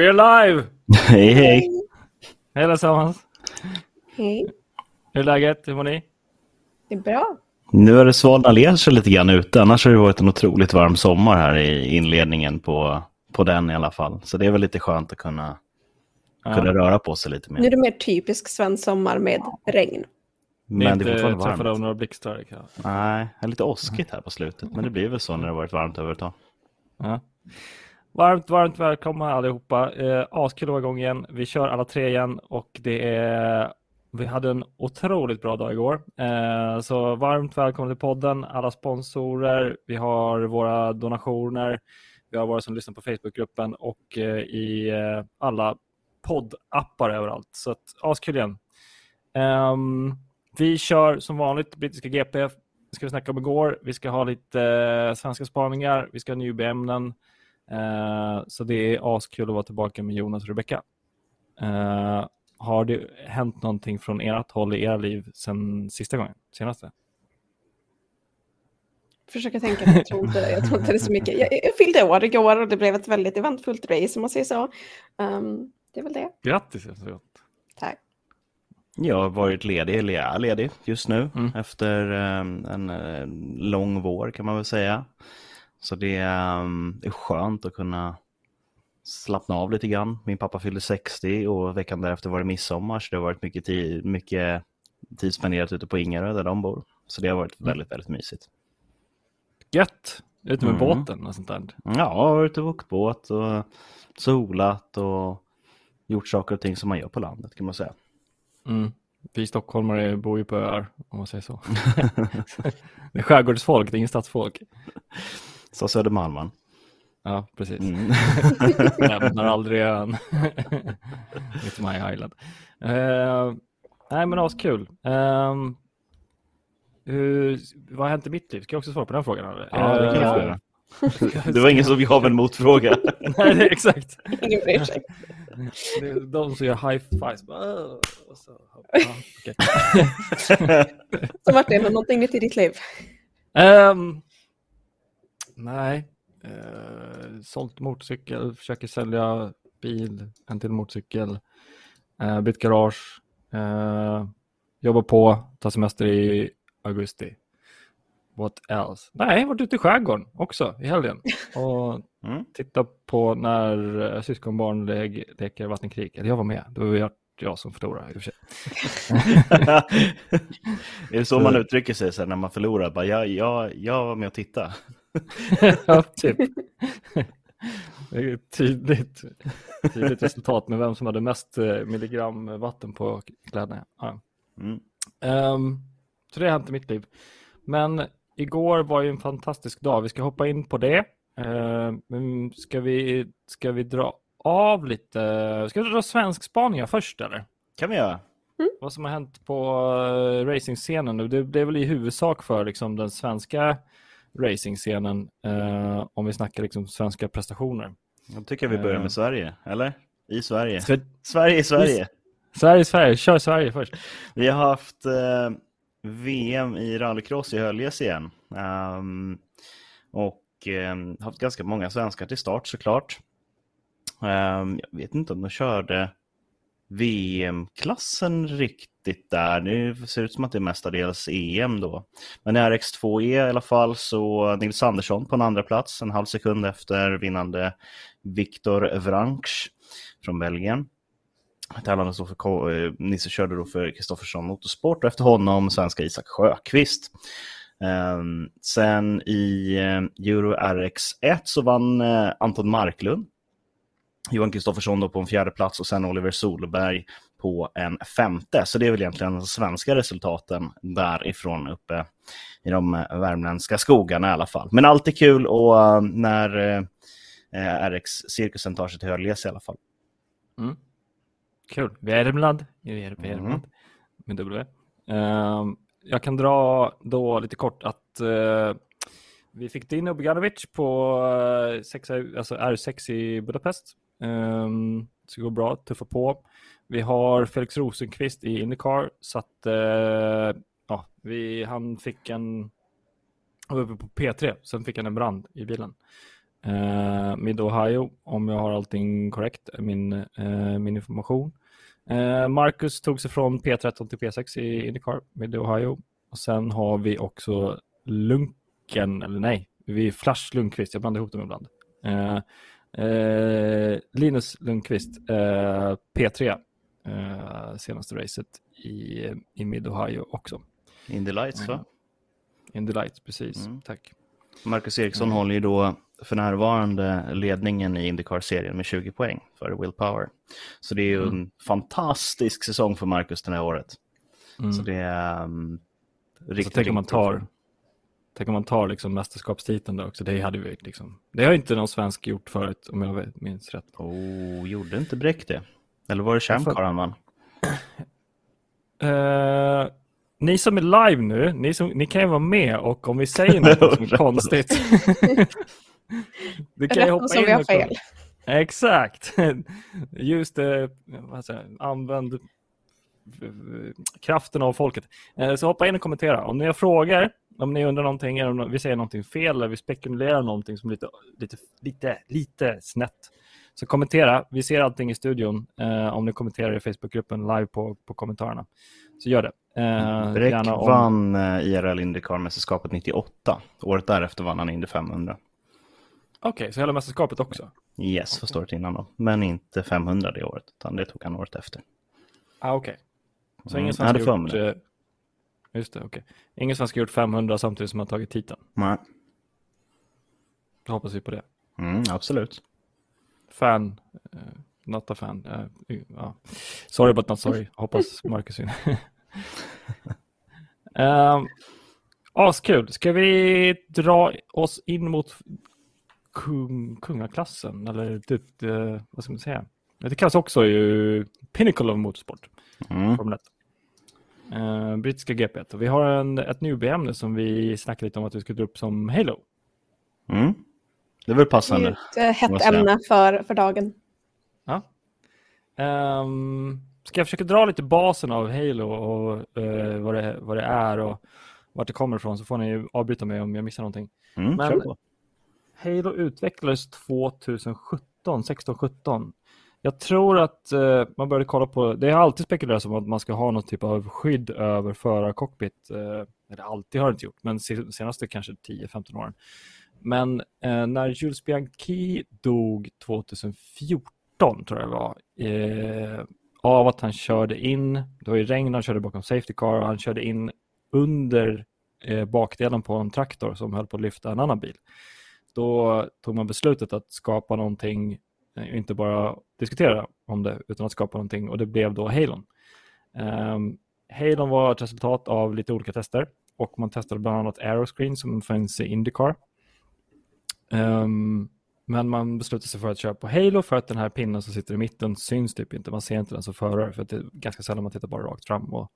We're live! Hej hej! Hej allesammans! Hej, Hur är läget? Hur mår ni? det är bra. Nu har det svalnat ner sig lite grann ute. Annars har det varit en otroligt varm sommar här i inledningen på, på den i alla fall. Så det är väl lite skönt att kunna, Ja. kunna röra på sig lite Nu är mer. det mer typisk svensk sommar med regn. Men det är inte fortfarande träffade av varmt. några blixtar? Nej, det är lite åskigt här på slutet. Men det blir väl så när det har varit varmt över ett tag. Ja. Varmt, varmt välkomna allihopa. Eh, askul att vara igång igen. Vi kör alla tre igen och det är... Vi hade en otroligt bra dag igår. Eh, så varmt välkomna till podden, alla sponsorer. Vi har våra donationer. Vi har våra som lyssnar på Facebookgruppen och eh, i eh, alla poddappar överallt. Så att, askul igen. Ehm, vi kör som vanligt brittiska GP. ska vi snacka om igår. Vi ska ha lite eh, svenska spaningar. Vi ska ha newbie-ämnen. Eh, så det är askul att vara tillbaka med Jonas och Rebecca. Eh, har det hänt någonting från ert håll i era liv sen sista gången? Senaste? Försöker tänka, jag tror inte, jag tror inte det är så mycket. Jag, jag fyllde år igår och det blev ett väldigt eventfullt race om man säger så. Ehm, det är väl det. Grattis! Tack. Jag har varit ledig, eller jag är ledig just nu. Mm. Efter eh, en eh, lång vår kan man väl säga. Så det eh, är skönt att kunna slappna av lite grann. Min pappa fyllde 60 och veckan därefter var det midsommar. Så det har varit mycket tid, mycket tid spenderat ute på Ingarö där de bor. Så det har varit väldigt, väldigt mysigt. Gött! Ute med Mm. båten och sånt där. Ja, varit och åkt båt och solat och gjort saker och ting som man gör på landet kan man säga. Mm. Vi stockholmare bor ju på öar, om man säger så. det är skärgårdsfolk, det är ingen stadsfolk. Så Södermalman. Ja, precis. Mm. Lämnar aldrig ön. It's my island. Uh, nej, men askul. Um, hur, vad har hänt i mitt liv? Ska jag också svara på den frågan? Eller? Ja, det kan du Eh, göra. Det var ingen som gav en motfråga. Nej, det är exakt. Ingen är de som gör high fives. Och så, ja, okej. Så Martin, har någonting nytt i ditt liv? Ehm, nej. Uh, sålt motorcykel, försöker sälja bil, en till motorcykel. Uh, bytt garage. Uh, jobbar på, tar semester i augusti. What else? Nej, varit ute i skärgården också i helgen. Och Mm. titta på när uh, syskonbarn le leker vattenkrig. Eller jag var med, det var jag, jag som förlorade i och för sig. det är så man uttrycker sig sen när man förlorar. Bara, jag, jag, jag var med och tittade. ja, typ. Det är ett tydligt, tydligt resultat med vem som hade mest eh, milligram vatten på kläderna. Ja. Mm. Ehm, så det har hänt i mitt liv. Men igår var ju en fantastisk dag. Vi ska hoppa in på det. Men ska, vi, ska vi dra av lite? Ska vi dra svensk spaningar först eller? kan vi göra. Vad som har hänt på uh, racingscenen nu? Det, det är väl i huvudsak för liksom, den svenska racingscenen eh, om vi snackar liksom, svenska prestationer. Jag tycker vi börjar Eh. med Sverige, eller? I Sverige. Ska, Sverige i Sverige. Sverige, Sverige, kör Sverige först. Vi har haft eh, VM i rallycross i Höljes igen. Ehm, och eh, haft ganska många svenskar till start såklart. Ehm, jag vet inte om de körde VM-klassen riktigt där. Nu ser det ut som att det är mestadels EM då. Men i RX2E i alla fall så Nils Andersson på en andra plats, en halv sekund efter vinnande Viktor Vranch från Belgien. Tävlande står för K- eh, Nisse körde då för Kristoffersson Motorsport och efter honom svenska Isak Sjöqvist. Ehm, sen i eh, Euro RX1 så vann eh, Anton Marklund. Johan Kristoffersson då på en fjärde plats och sen Oliver Solberg på en femte. Så det är väl egentligen de svenska resultaten därifrån uppe i de eh, värmländska skogarna i alla fall. Men alltid kul och eh, när eh, eh, RX-cirkusen tar sig till Höljes i alla fall. Mm. Kul. Värmland. Vi är Värmland. Mm. Med W. Ehm, jag kan dra då lite kort att eh, vi fick Dino Boganovic på eh, alltså R6 i Budapest. Um, så det går bra, tuffa på. Vi har Felix Rosenqvist i Indycar. Så att, uh, ja, vi, han fick en, han var uppe på P3, sen fick han en brand i bilen. Eh, uh, Mid Ohio, om jag har allting korrekt, min, uh, min information. Uh, Marcus tog sig från P13 till P6 i Indycar, Mid Ohio. Och sen har vi också Lunken, eller nej, vi Flash Lundqvist, jag blandar ihop dem ibland. Linus Lundqvist, P3, senaste racet i, i Mid Ohio också. Indy Lights va? Indy Lights, precis. Mm. Tack. Marcus Eriksson mm. håller ju då för närvarande ledningen i Indycar-serien med 20 poäng för Will Power. Så det är ju mm. en fantastisk säsong för Marcus det här året. Mm. Så det är um, riktigt, tänk om man tar, tänk om man tar liksom mästerskapstiteln då också. Det hade vi liksom. Det har inte någon svensk gjort förut om jag minns rätt. Oh, gjorde inte Bräck det? Eller var det Chamcar han vann? Uh, ni som är live nu, ni, som, ni kan ju vara med och om vi säger något som är konstigt. du kan ju hoppa som in vi har fel. Exakt. Just det, säger, använd kraften av folket. Eh, så hoppa in och kommentera. Om ni har frågor, om ni undrar någonting, eller om vi säger någonting fel eller vi spekulerar någonting som är lite, lite, lite, lite snett. Så kommentera. Vi ser allting i studion. Eh, om ni kommenterar i Facebookgruppen live på, på kommentarerna. Så gör det. Eh, Bräck om... vann eh, IRL Indycar-mästerskapet 98. Året därefter vann han Indy 500. Okej, okay, så hela mästerskapet också? Yes, okay. första året innan då. Men inte 500 det året, utan det tog han året efter. Ah, Okej. Okay. Så ingen mm, svensk har gjort... Just det, okej. Okay. Ingen svensk har gjort 500 samtidigt som han tagit titeln? Nej. Då hoppas vi på det. Mm, absolut. Fan, uh, not a fan. Uh, uh, sorry but not sorry. Hoppas Marcus vinner. um, askul. Ska vi dra oss in mot kung, kungaklassen? Eller det, uh, vad ska man säga? Det kallas också ju Pinnacle of Motorsport. Mm. Formel 1. Uh, brittiska GP. Och vi har en, ett newbie-ämne som vi snackade lite om att vi skulle dra upp som Halo. Mm. Det är väl passande. Det är ett hett ämne för, för dagen. Ja. Um, ska jag försöka dra lite basen av Halo och uh, vad, det, vad det är och vart det kommer ifrån så får ni avbryta mig om jag missar någonting. Mm, Men Halo utvecklades 2017, 16-17. Jag tror att eh, man började kolla på, det har alltid spekulerats om att man ska ha någon typ av skydd över förarcockpit. Eh, eller alltid har det inte gjort, men senaste kanske 10-15 åren. Men eh, när Jules Bianchi dog 2014, tror jag det var, eh, av att han körde in, det var ju regn, han körde bakom safety car och han körde in under eh, bakdelen på en traktor som höll på att lyfta en annan bil. Då tog man beslutet att skapa någonting, Eh, inte bara diskutera om det, utan att skapa någonting och det blev då Halon. Um, Halon var ett resultat av lite olika tester och man testade bland annat Aeroscreen som finns i Indycar. Um, men man beslutade sig för att köra på Halo för att den här pinnen som sitter i mitten syns typ inte. Man ser inte den som förare för att det är ganska sällan man tittar bara rakt fram. Och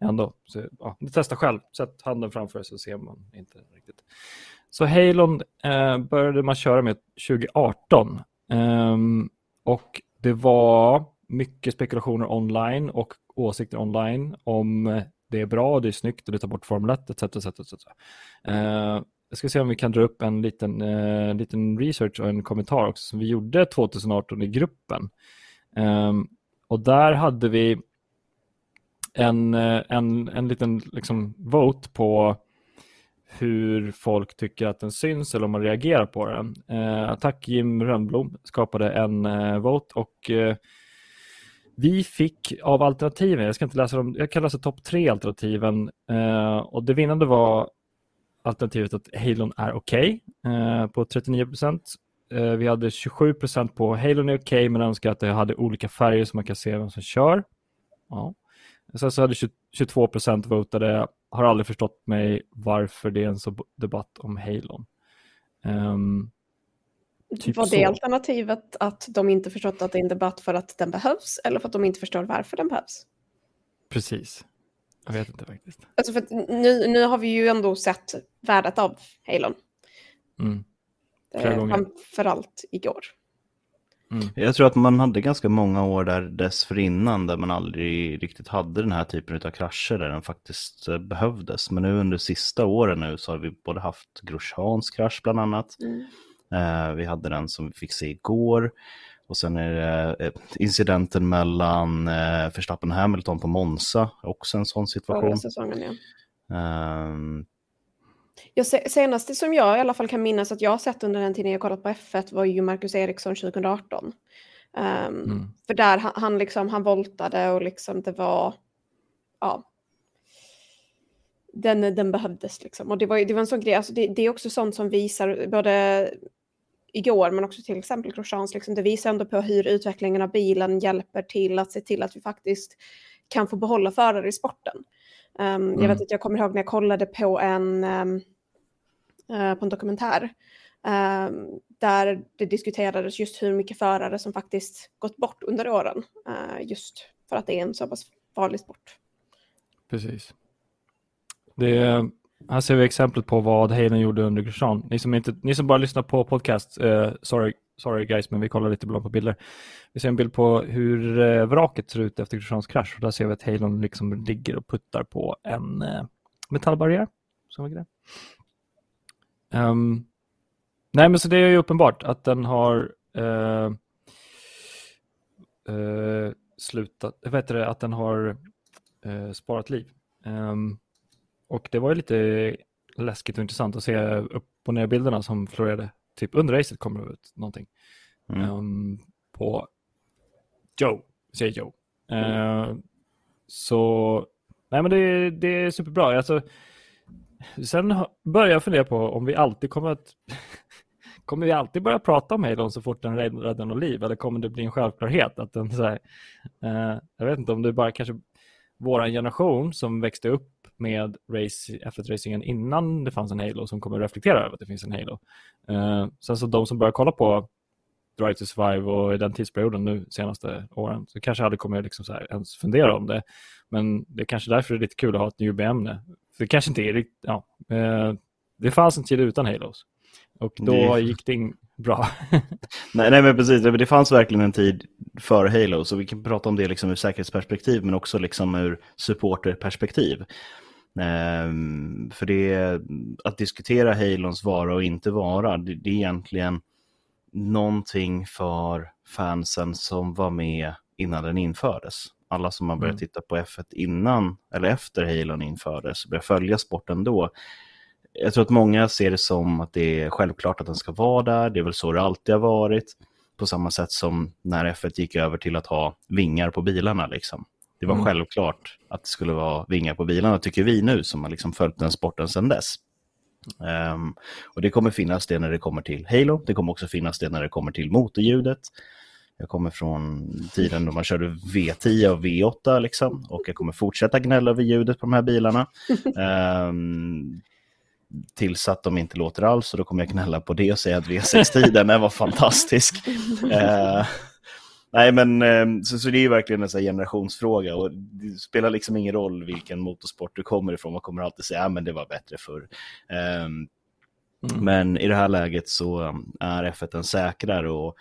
ändå, så, ja, testa själv. Sätt handen framför så ser man inte riktigt. Så Halon eh, började man köra med 2018. Um, och det var mycket spekulationer online och åsikter online om det är bra, det är snyggt och det tar bort Formel 1 etc. etc, etc. Uh, jag ska se om vi kan dra upp en liten, uh, liten research och en kommentar också som vi gjorde 2018 i gruppen. Um, och där hade vi en, eh, en, en liten liksom, vote på hur folk tycker att den syns eller om man reagerar på den. Eh, tack Jim Rönnblom skapade en eh, vote och eh, vi fick av alternativen, jag ska inte läsa dem, jag kan läsa topp tre alternativen eh, och det vinnande var alternativet att Halon är okej okay, eh, på 39 procent. Eh, vi hade 27 procent på Halon är okej okay, men önskar att det hade olika färger så man kan se vem som kör. Ja. Sen så hade 22 procent votade, har aldrig förstått mig varför det är en så debatt om Halon. Um, typ var det så. alternativet att de inte förstått att det är en debatt för att den behövs eller för att de inte förstår varför den behövs? Precis. Jag vet inte faktiskt. Alltså för nu, nu har vi ju ändå sett värdet av Halon. Mm. Flera gånger. Framförallt igår. Mm. Jag tror att man hade ganska många år där dessförinnan där man aldrig riktigt hade den här typen av krascher där den faktiskt eh, behövdes. Men nu under sista åren nu så har vi både haft Grosjeans krasch bland annat. Mm. Eh, vi hade den som vi fick se igår. Och sen är det eh, incidenten mellan eh, Verstappen och Hamilton på Monza, också en sån situation. Förra säsongen, ja. Um, Ja, se- senaste som jag i alla fall kan minnas att jag har sett under den tiden jag kollat på F1 var ju Marcus Eriksson 2018. Um, Mm. För där han, han liksom, han voltade och liksom det var, ja. Den, den behövdes liksom. Och det var, det var en sån grej, alltså det, det är också sånt som visar, både igår men också till exempel Grosjeans, liksom, det visar ändå på hur utvecklingen av bilen hjälper till att se till att vi faktiskt kan få behålla förare i sporten. Um, Jag Mm. vet att jag kommer ihåg när jag kollade på en, um, eh, på en dokumentär um, där det diskuterades just hur mycket förare som faktiskt gått bort under åren. eh, just för att det är en så pass farlig sport. Precis. Det är, här ser vi exemplet på vad Hayden gjorde under Grosjean. Ni som, inte, ni som bara lyssnar på podcast, eh, sorry, sorry guys, men vi kollar lite ibland på bilder. Vi ser en bild på hur eh, vraket ser ut efter Kristians krasch. Och där ser vi att Halon liksom ligger och puttar på en eh, metallbarriär. Som ehm, um, nej, men så det är ju uppenbart att den har uh, uh, slutat, vet du, att den har uh, sparat liv. Um, och det var ju lite läskigt och intressant att se upp och ner bilderna som florerade. Typ under racet kommer det ut någonting. mm. Ehm, på Joe, säger Joe. Ehm, så, nej men det, det är superbra. Alltså, sen börjar jag fundera på om vi alltid kommer att Kommer vi alltid börja prata om Halon så fort den rädd- räddar något liv eller kommer det bli en självklarhet att den så här, eh, jag vet inte om det bara kanske våran generation som växte upp med race, F1-racingen innan det fanns en Halo som kommer att reflektera över att det finns en Halo. Uh, sen så alltså de som börjar kolla på Drive to Survive och i den tidsperioden nu senaste åren så kanske aldrig kommer liksom så här ens fundera om det. Men det är kanske därför det är lite kul att ha ett newbie-ämne. För det kanske inte är riktigt, ja. Uh, det fanns en tid utan Halos. Och då Det- gick det in bra. Nej, nej, men precis. Det det fanns verkligen en tid före Halo, så vi kan prata om det liksom ur säkerhetsperspektiv, men också liksom ur supporterperspektiv. Ehm, för det, att diskutera Halons vara och inte vara, det, det är egentligen någonting för fansen som var med innan den infördes. Alla som har börjat Mm. titta på F1 innan eller efter Halon infördes, börjat följa sporten då, jag tror att många ser det som att det är självklart att den ska vara där. Det är väl så det alltid har varit. På samma sätt som när F1 gick över till att ha vingar på bilarna. Liksom. Det var Mm. självklart att det skulle vara vingar på bilarna, tycker vi nu som har liksom följt den sporten sedan dess. Ehm, och det kommer finnas det när det kommer till Halo. Det kommer också finnas det när det kommer till motorljudet. Jag kommer från tiden då man körde V10 och V8 liksom. Och jag kommer fortsätta gnälla över ljudet på de här bilarna. Ehm, tills att de inte låter alls och då kommer jag gnälla på det och säga att V6-tiden den var fantastisk. Eh, nej men eh, så, så det är ju verkligen en generationsfråga och det spelar liksom ingen roll vilken motorsport du kommer ifrån. Man kommer alltid säga att men det var bättre förr. Ehm, Mm. men i det här läget så um, är F1 en säkrare och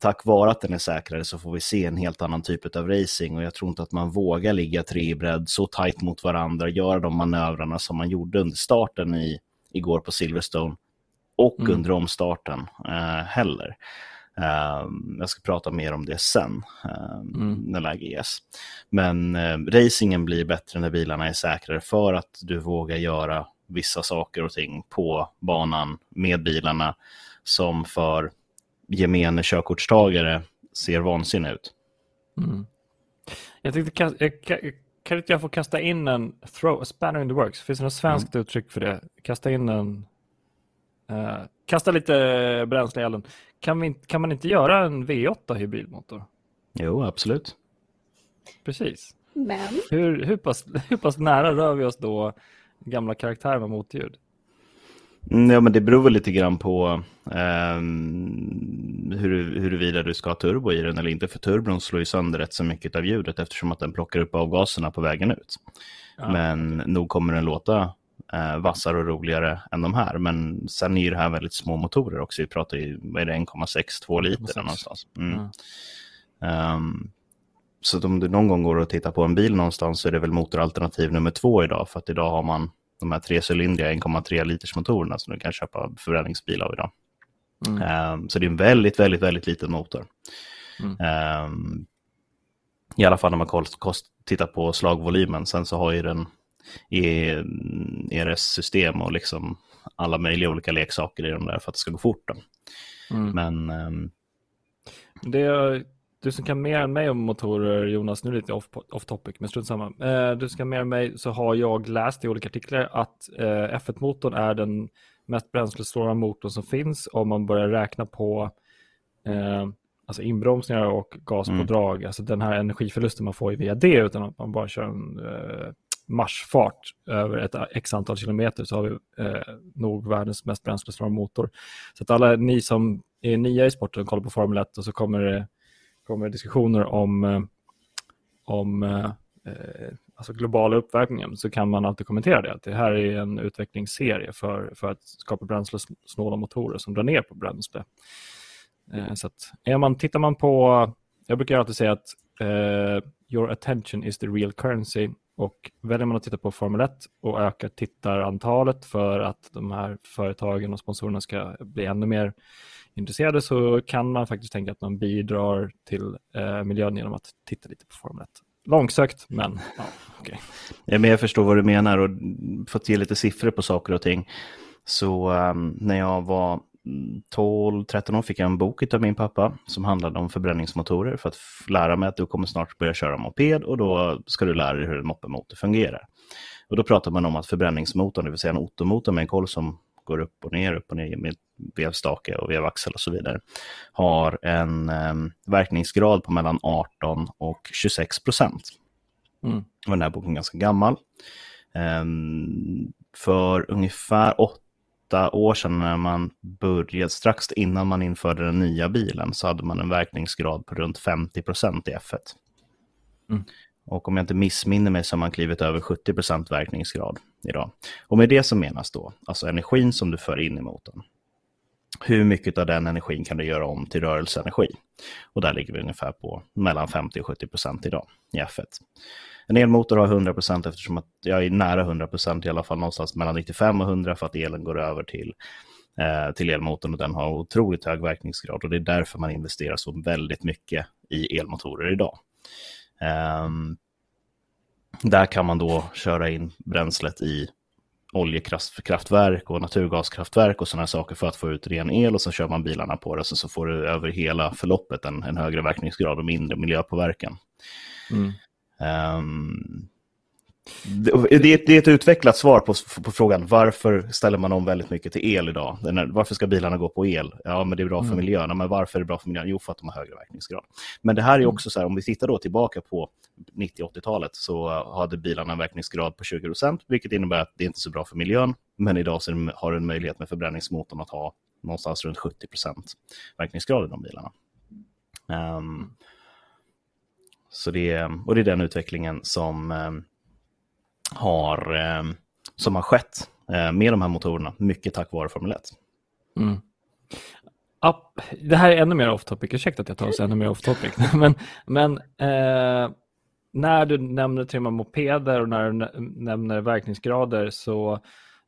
tack vare att den är säkrare så får vi se en helt annan typ av racing och jag tror inte att man vågar ligga tre i bredd så tajt mot varandra, göra de manövrarna som man gjorde under starten i, igår på Silverstone och Mm. under omstarten eh, heller. Um, jag ska prata mer om det sen, um, Mm. när läge ges. Men eh, racingen blir bättre när bilarna är säkrare för att du vågar göra vissa saker och ting på banan med bilarna som för gemene körkortstagare ser vansinne ut. Mm. Jag tänkte, jag, kan inte jag få kasta in en throw, a spanner in the works? Finns det något svenskt uttryck för det? Kasta in en... eh, kasta lite bränsle i elden. Kan, vi, kan man inte göra en V8 hybridmotor? Jo, absolut. Precis. Men Hur, hur, pass, hur pass nära rör vi oss då gamla karaktärer med motljud? Mm, Ja, men det beror väl lite grann på ehm, hur, huruvida du ska ha turbo i den eller inte. För turbon slår ju sönder rätt så mycket av ljudet eftersom att den plockar upp avgaserna på vägen ut. Ja. Men nog kommer den låta eh, vassare och roligare än de här. Men sen är ju det här väldigt små motorer också. Vi pratar ju, vad är det, 1,6-2 liter 1,6. där någonstans. Mm. Ja. Ehm, så om du någon gång går och tittar på en bil någonstans så är det väl motoralternativ nummer två idag. För att idag har man de här trecylindriga 1,3 liters motorerna som du kan köpa förbränningsbil av idag. Mm. Um, så det är en väldigt, väldigt, väldigt liten motor. Mm. Um, I alla fall när man kost, kost, tittar på slagvolymen. Sen så har ju den ERS-system och liksom alla möjliga olika leksaker i de där för att det ska gå fort. Mm. Men... Um... Det, du som kan mer än mig om motorer, Jonas, nu är det lite off, off topic, men strunt samma. Eh, du som kan mer än mig så har jag läst i olika artiklar att eh, F1-motorn är den mest bränslesnåla motorn som finns om man börjar räkna på eh, alltså inbromsningar och gaspådrag, mm. alltså den här energiförlusten man får via det, utan att man bara kör en eh, marschfart över ett x antal kilometer så har vi eh, nog världens mest bränslesnåla motor. Så att alla ni som är nya i sporten kollar på Formel 1 och så kommer det kommer diskussioner om, eh, om eh, eh, alltså globala uppvärmningen så kan man alltid kommentera det. Att det här är en utvecklingsserie för, för att skapa bränslesnåla motorer som drar ner på bränsle. Eh, så att, är man, tittar man på, jag brukar alltid säga att eh, your attention is the real currency och väljer man att titta på Formel 1 och ökar tittarantalet för att de här företagen och sponsorerna ska bli ännu mer intresserade så kan man faktiskt tänka att man bidrar till eh, miljön genom att titta lite på Formel 1. Långsökt, men ja, Okay. Ja, men jag förstår vad du menar och fått ge lite siffror på saker och ting. Så um, när jag var 12-13 år fick jag en bok av min pappa som handlade om förbränningsmotorer för att lära mig att du kommer snart börja köra moped och då ska du lära dig hur en moppemotor fungerar. Och då pratar man om att förbränningsmotorn, det vill säga en ottomotor med en koll som går upp och ner, upp och ner med vevstake och vevaxel och så vidare, har en um, verkningsgrad på mellan 18 och 26 procent. Mm. Och den här boken är ganska gammal. Um, för ungefär åtta år sedan när man började, strax innan man införde den nya bilen, så hade man en verkningsgrad på runt 50 procent i F1. Mm. Och om jag inte missminner mig så har man klivit över 70 procent verkningsgrad idag. Och med det som menas då, alltså energin som du för in i motorn. Hur mycket av den energin kan du göra om till rörelseenergi? Och där ligger vi ungefär på mellan 50 och 70 procent idag i F1. En elmotor har 100 procent eftersom att jag är nära 100 procent i alla fall någonstans mellan 95 och 100 för att elen går över till eh, till elmotorn och den har otroligt hög verkningsgrad och det är därför man investerar så väldigt mycket i elmotorer idag. Um, där kan man då köra in bränslet i oljekraftverk och naturgaskraftverk och sådana saker för att få ut ren el och så kör man bilarna på det och så får du över hela förloppet en, en högre verkningsgrad och mindre miljöpåverkan. Mm. Um, det, är ett utvecklat svar på, på, frågan varför ställer man om väldigt mycket till el idag? Varför ska bilarna gå på el? Ja, men det är bra för mm. miljön. Men varför är det bra för miljön? Jo, för att de har högre verkningsgrad. Men det här är mm. också så här, om vi tittar då tillbaka på 90-80-talet så hade bilarna en verkningsgrad på 20 procent, vilket innebär att det inte är så bra för miljön. Men idag så har du en möjlighet med förbränningsmotorn att ha någonstans runt 70 procent verkningsgrad i de bilarna. Um, så det, och det är den utvecklingen som um, har, eh, som har skett eh, med de här motorerna, mycket tack vare Formel 1. Mm. det här är ännu mer off topic, ursäkta att jag tar oss ännu mer off topic. men men eh, när du nämner trimma mopeder och när du nämner verkningsgrader så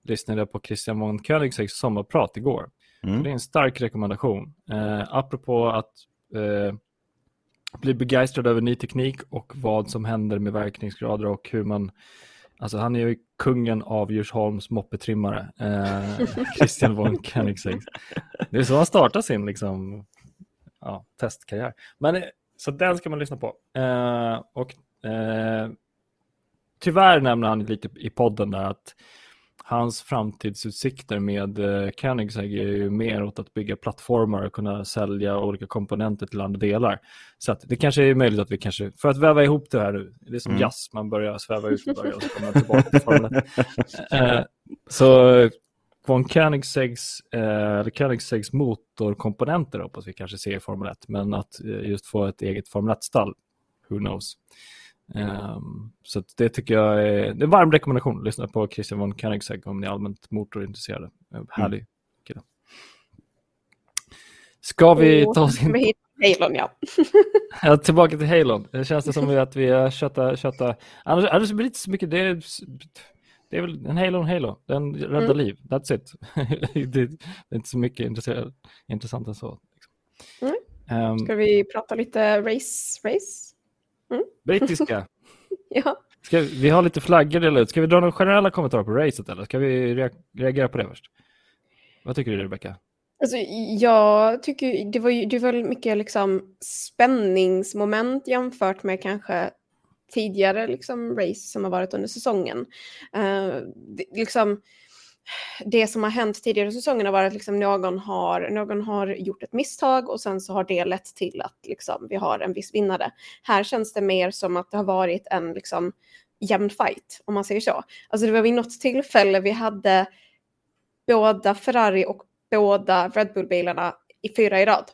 lyssnade jag på Christian von Koenigsegs sommarprat igår. Mm. Det är en stark rekommendation. Eh, apropå att eh, bli begeistrad över ny teknik och vad som händer med verkningsgrader och hur man Alltså han är ju kungen av Djursholms moppetrimmare, eh, Christian von Koenigsegg. Det är så han startar sin liksom, ja, testkarriär. Men, eh, så den ska man lyssna på. Eh, och, eh, tyvärr nämner han lite i podden där att hans framtidsutsikter med eh, Koenigsegg är ju mer åt att bygga plattformar och kunna sälja olika komponenter till andra delar. Så det kanske är möjligt att vi kanske, för att väva ihop det här, det är som mm. jazz, man börjar sväva ut och börjar och så kommer tillbaka till formen. eh, så von Koenigsegs, eh, Koenigsegs motorkomponenter hoppas vi kanske se i Formel 1, men att eh, just få ett eget Formel 1-stall, who knows. Um, så det tycker jag är, det är en varm rekommendation. Lyssna på Christian von Koenigsegg om ni är allmänt motorintresserade. Härlig mm. kille. Ska vi ta oss in... Halon, ja. ja. Tillbaka till Halon. Det känns det som att vi har köttat... kötta... Annars, annars blir det inte så mycket... Det, det är väl en Halo, en Halo. Den räddar Mm. liv. That's it. det, är inte så mycket intressant, intressant än så. Liksom. Mm. Ehm, Ska vi prata lite race? race? Brittiska. Ja. Ska vi, vi har lite flaggor att dela ut. Ska vi dra några generella kommentarer på racet eller ska vi rea- reagera på det först? Vad tycker du Rebecka? Alltså, jag tycker det var, ju, det var mycket liksom spänningsmoment jämfört med kanske tidigare liksom race som har varit under säsongen. Eh, det, liksom, det som har hänt tidigare i säsongen har varit att liksom någon, har, någon har gjort ett misstag och sen så har det lett till att liksom, vi har en viss vinnare. Här känns det mer som att det har varit en liksom, jämn fight, om man säger så. Alltså det var vid något tillfälle vi hade båda Ferrari och båda Red Bull-bilarna i fyra i rad.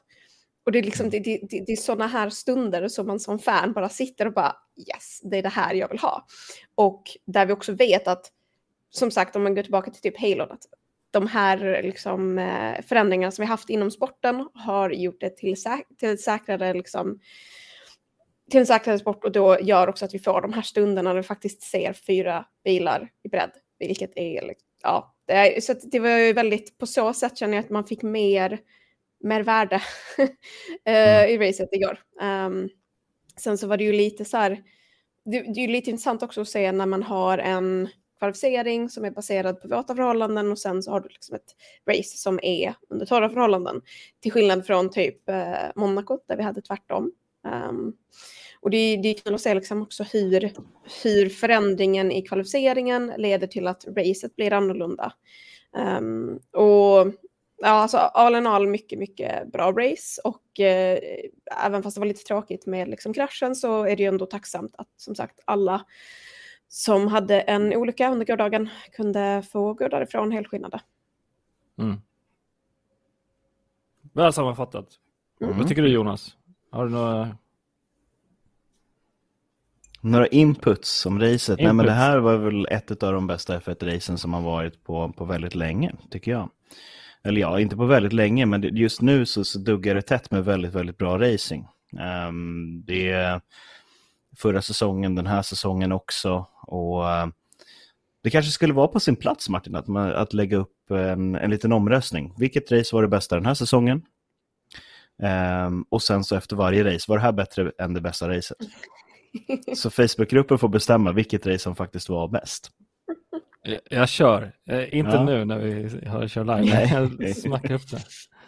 Och det är, liksom, det, det, det, det är sådana här stunder som man som fan bara sitter och bara yes, det är det här jag vill ha. Och där vi också vet att, som sagt om man går tillbaka till typ Halo, att de här liksom, eh, förändringarna som vi haft inom sporten har gjort det till, säk till säkrare liksom, till en säkrare sport och då gör också att vi får de här stunderna där vi faktiskt ser fyra bilar i bredd, vilket är, liksom- ja, det är, så det var ju väldigt, på så sätt känner jag att man fick mer, mer värde eh, i racet igår. Um, sen så var det ju lite så här, det, det är ju lite intressant också att se när man har en kvalificering som är baserad på våta förhållanden och sen så har du liksom ett race som är under torra förhållanden. Till skillnad från typ eh, Monaco där vi hade tvärtom. Um, och det, är- det är kul att se liksom också hur, hur förändringen i kvalificeringen leder till att racet blir annorlunda. Um, och ja, alltså all in all mycket, mycket bra race och eh, även fast det var lite tråkigt med liksom kraschen så är det ju ändå tacksamt att som sagt alla som hade en olycka under gårdagen kunde få gå därifrån helskinnade. Mm. Väl sammanfattat. Mm. Vad tycker du Jonas? Har du några... Några inputs om racet? Nej, men det här var väl ett av de bästa F1-racen som har varit på, på väldigt länge, tycker jag. Eller ja, inte på väldigt länge, men just nu så, så duggar det tätt med väldigt, väldigt bra racing. Ehm, det är förra säsongen, den här säsongen också. Och eh, det kanske skulle vara på sin plats, Martin, att, man, att lägga upp en, en liten omröstning. Vilket race var det bästa den här säsongen? Ehm, och sen så efter varje race, var det här bättre än det bästa racet? Så Facebookgruppen får bestämma vilket race som faktiskt var bäst. Jag, jag kör. Eh, inte Ja. nu när vi har kör live. Nej. Jag snackar upp det.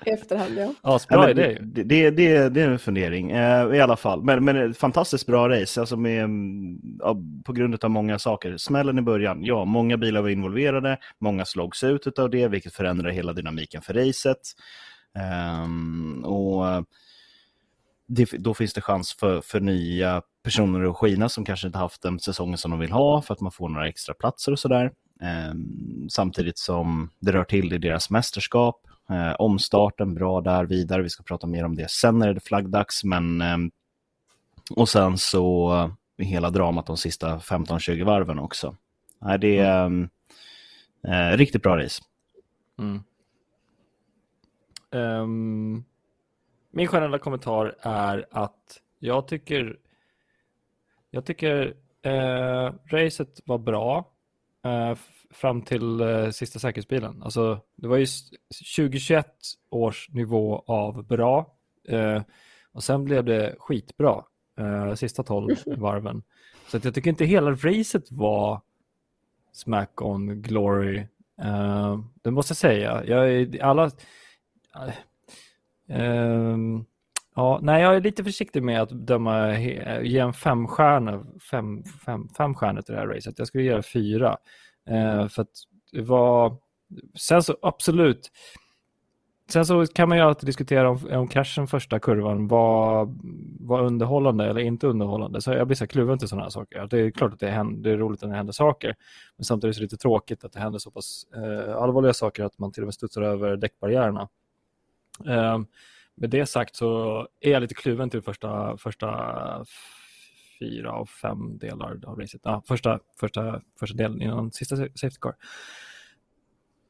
I efterhand, ja. Asbra Ja, idé det, det, det, det är en fundering eh, i alla fall. Men, men fantastiskt bra race, alltså med, mm, ja, på grund av många saker. Smällen i början, ja, många bilar var involverade, många slogs ut av det, vilket förändrade hela dynamiken för racet. Ehm, och eh, det, då finns det chans för, för nya personer att skina som kanske inte haft den säsongen som de vill ha för att man får några extra platser och sådär. Ehm, samtidigt som det rör till i deras mästerskap. Eh, omstarten, bra där, vidare. Vi ska prata mer om det sen när det är flaggdags. Men, ehm, och sen så eh, hela dramat de sista 15-20 varven också. Nej, det är ehm, eh, riktigt bra race. Mm. Ehm, min generella kommentar är att jag tycker jag tycker eh, racet var bra eh, fram till eh, sista säkerhetsbilen. Alltså, det var ju s- 2021 års nivå av bra eh, och sen blev det skitbra eh, sista 12 varven. Så att jag tycker inte hela racet var smack on glory. Uh, det måste jag säga. Jag är, alla... Ehm, ja, nej, jag är lite försiktig med att döma, ge en fem stjärnor, fem, fem, fem stjärnor till det här racet. Jag skulle ge fyra. Eh, för att det var... Sen så absolut. Sen så kan man ju alltid diskutera om, om kraschen första kurvan var, var underhållande eller inte underhållande. Så jag blir så kluven till sådana här saker. Det är klart att det, händer, det är roligt när det händer saker. Men samtidigt är det lite tråkigt att det händer så pass eh, allvarliga saker att man till och med studsar över däckbarriärerna. Eh, med det sagt så är jag lite kluven till första, första fyra av fem delar av racet. Ja, första, första, första delen innan sista sa- safety car.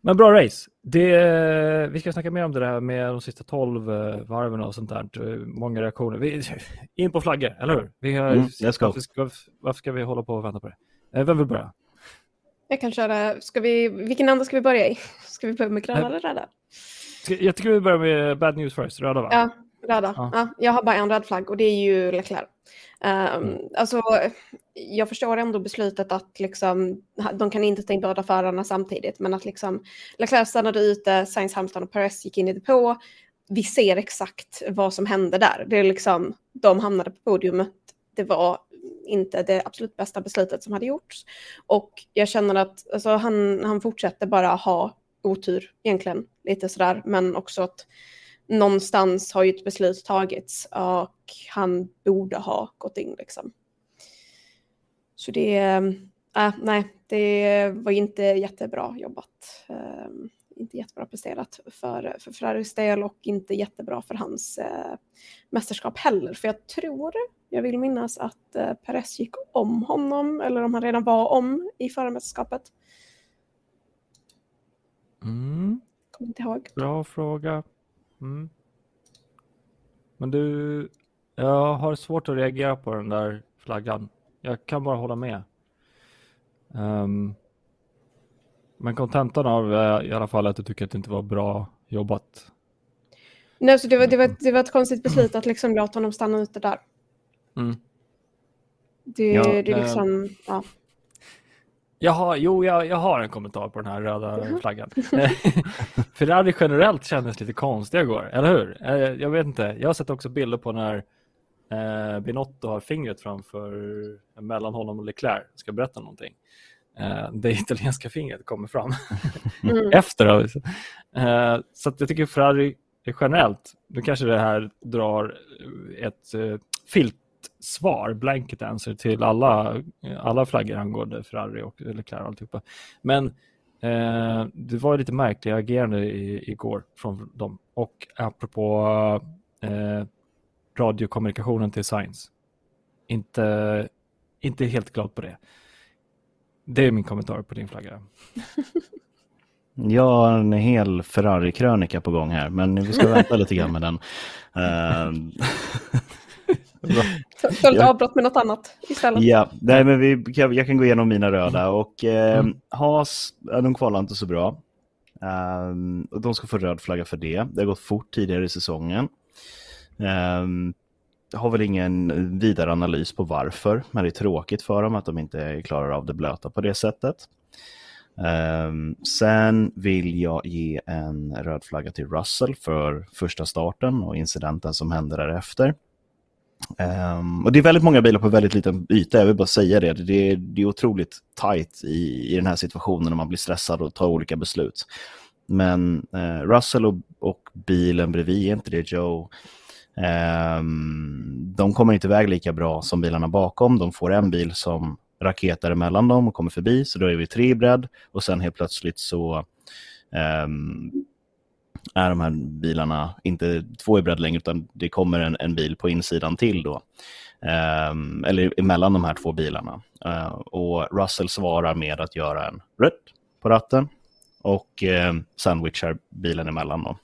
Men bra race. Det, vi ska snacka mer om det där med de sista tolv eh, varven och sånt där. Eh, Många reaktioner. Vi, in på flaggor, eller hur? Vi har, Mm, let's go. varför, ska, varför ska vi hålla på och vänta på det? Eh, Vem vill börja? Jag kan köra, ska vi, vilken ända ska vi börja i? Ska vi börja med gröna eller röda? Jag tycker vi börjar med bad news first, röda va? Ja, röda. Ja. Ja. jag har bara en röd flagg och det är ju Leclerc. Um, Mm. Alltså, jag förstår ändå beslutet att liksom, de kan inte ta in båda förarna samtidigt, men att liksom Leclerc stannade ute, Sainz, Hamilton och Perez gick in i depå. Vi ser exakt vad som hände där. Det är liksom, de hamnade på podiumet. Det var inte det absolut bästa beslutet som hade gjorts. Och jag känner att alltså, han, han fortsätter bara ha otur egentligen, lite sådär, men också att någonstans har ju ett beslut tagits och han borde ha gått in liksom. Så det, ehm, äh, nej, det var inte jättebra jobbat. Äh, inte jättebra presterat för, för Ferraris del och inte jättebra för hans äh, mästerskap heller. För jag tror, jag vill minnas att äh, Perez gick om honom, eller om han redan var om i förra mästerskapet. Mm, Kommer inte ihåg. bra fråga. Mm. Men du, jag har svårt att reagera på den där flaggan. Jag kan bara hålla med. Ehm, men kontentan av eh, i alla fall att du tycker att det inte var bra jobbat. Nej, så det, var, det, var, det var ett konstigt beslut att liksom låta honom stanna ute där. Mm. Det, Ja, det är eh, liksom, ja. Jag har, jo, jag, jag har en kommentar på den här röda flaggan. Ferrari generellt kändes lite konstiga igår, eller hur? Eh, Jag vet inte. Jag har sett också bilder på när eh, Binotto har fingret framför mellan honom och Leclerc. Ska berätta någonting. Eh, det italienska fingret kommer fram Mm. efter. alltså. Eh, så jag tycker Ferrari generellt, nu kanske det här drar ett eh, filtsvar, blanket answer till alla, alla flaggor angående Ferrari och Leclerc och alltihopa. Men eh, det var lite märkliga agerande i, igår från dem. Och apropå eh, radiokommunikationen till Science. Inte, inte helt glad på det. Det är min kommentar på din flagga. Jag har en hel Ferrari-krönika på gång här, men vi ska vänta lite grann med den. Följt avbrott med något annat istället. Ja, nej, men vi, jag, jag kan gå igenom mina röda och eh, Mm. Haas, de kvalar inte så bra. Ehm, och de ska få röd flagga för det. Det har gått fort tidigare i säsongen. Um, har väl ingen vidare analys på varför, men det är tråkigt för dem att de inte klarar av det blöta på det sättet. Ehm, sen vill jag ge en röd flagga till Russell för första starten och incidenten som hände därefter. Um, och det är väldigt många bilar på väldigt liten yta, jag vill bara säga det. Det är, det är otroligt tight i, i den här situationen när man blir stressad och tar olika beslut. Men uh, Russell och, och bilen bredvid, är inte det Joe? Um, de kommer inte iväg lika bra som bilarna bakom. De får en bil som raketar emellan dem och kommer förbi, så då är vi tre i bredd. Och sen helt plötsligt så um, är de här bilarna inte två i bredd längre, utan det kommer en, en bil på insidan till då. Ehm, eller emellan de här två bilarna. Eh, och Russell svarar med att göra en rött på ratten och eh, sandwichar bilen emellan. Då.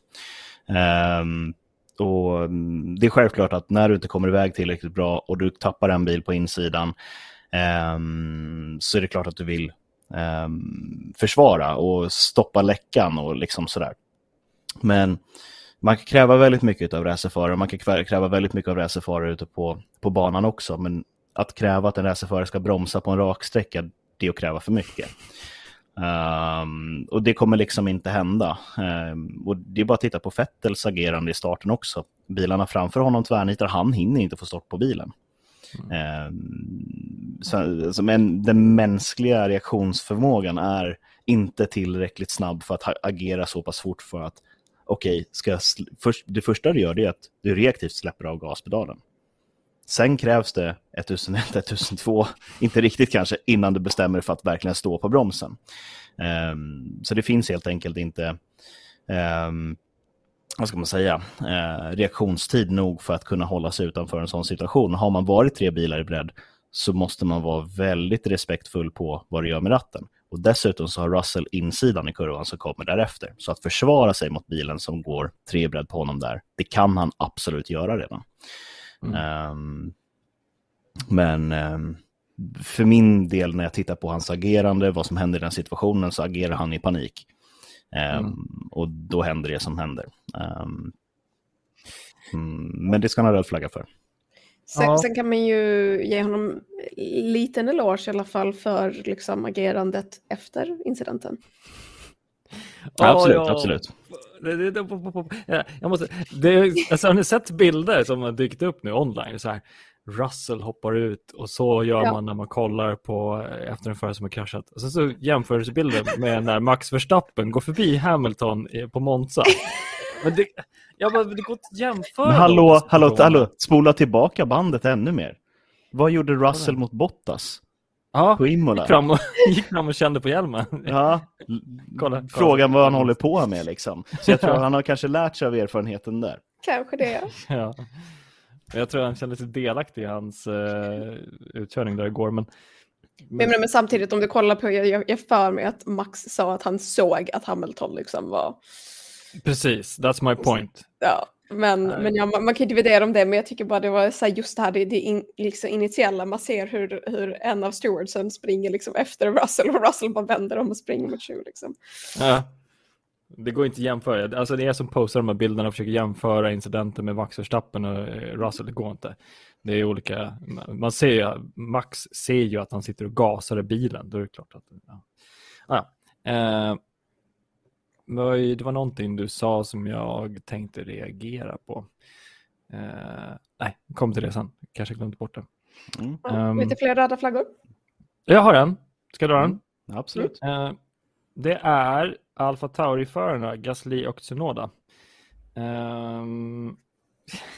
Ehm, och mm, det är självklart att när du inte kommer iväg tillräckligt bra och du tappar en bil på insidan ehm, så är det klart att du vill ehm, försvara och stoppa läckan och liksom sådär. Men man kan kräva väldigt mycket av racerförare, man kan krä- kräva väldigt mycket av racerförare ute på, på banan också, men att kräva att en racerförare ska bromsa på en raksträcka, det är att kräva för mycket. Ehm, och det kommer liksom inte hända. Ehm, och det är bara att titta på Fettels agerande i starten också. Bilarna framför honom tvärnitar, han hinner inte få stopp på bilen. Ehm, så, alltså, men den mänskliga reaktionsförmågan är inte tillräckligt snabb för att agera så pass fort för att okej, ska jag först, det första du gör är att du reaktivt släpper av gaspedalen. Sen krävs det 1001, 1002, inte riktigt kanske, innan du bestämmer dig för att verkligen stå på bromsen. Um, så det finns helt enkelt inte, um, vad ska man säga, uh, reaktionstid nog för att kunna hålla sig utanför en sån situation. Har man varit tre bilar i bredd så måste man vara väldigt respektfull på vad du gör med ratten. Och dessutom så har Russell insidan i kurvan som kommer därefter. Så att försvara sig mot bilen som går tre bredd på honom där, det kan han absolut göra redan. Mm. Ehm, men ehm, för min del när jag tittar på hans agerande, vad som händer i den situationen, så agerar han i panik. Um, mm. Och då händer det som händer. Um, men det ska han ha röd flagga för. Sen, ja. sen, kan man ju ge honom liten eloge i alla fall för liksom, agerandet efter incidenten. Ja, absolut, ja. absolut. Jag måste, det, alltså, har ni sett bilder som har dykt upp nu online? Så här, Russell hoppar ut och så gör ja. man när man kollar på efter en förare som har kraschat. Och sen så jämförelsebilder med när Max Verstappen går förbi Hamilton på Monza. Men det, jag bara, det går inte att jämföra. Men hallå, hallå, hallå, spola tillbaka bandet ännu mer. Vad gjorde Russell mot Bottas? Ja, på Imola. Gick fram, och, gick fram och kände på hjälmen. Ja, kolla, frågan vad han håller på med liksom. Så jag tror att han har kanske lärt sig av erfarenheten där. Kanske det. Ja. Jag tror han kände sig delaktig i hans uh, utkörning där igår. Men, men... Men, men, samtidigt om du kollar på, jag, jag för mig att Max sa att han såg att Hamilton liksom var... Precis, that's my point. Ja, men, men ja, man, man, kan dividera om det, men jag tycker bara det var så här, just det här, det, det in, liksom initiella, man ser hur, hur en av stewardsen springer liksom efter Russell och Russell bara vänder om och springer mot Chew. Liksom. Ja. Det går inte att jämföra. Alltså det är som postar de här bilderna och försöker jämföra incidenten med Max Verstappen och eh, Russell. Det går inte. Det är olika. Man ser ju, Max ser ju att han sitter och gasar i bilen. Då är det klart att... Ja. Ah, ja. Eh, det var någonting du sa som jag tänkte reagera på. Eh, nej, kom till det sen. Kanske glömde bort det. Mm. Um, lite fler röda flaggor? Jag har en. Ska jag dra den? Mm, absolut. Eh, det är Alfa Tauri-förarna Gasly och Tsunoda. Um,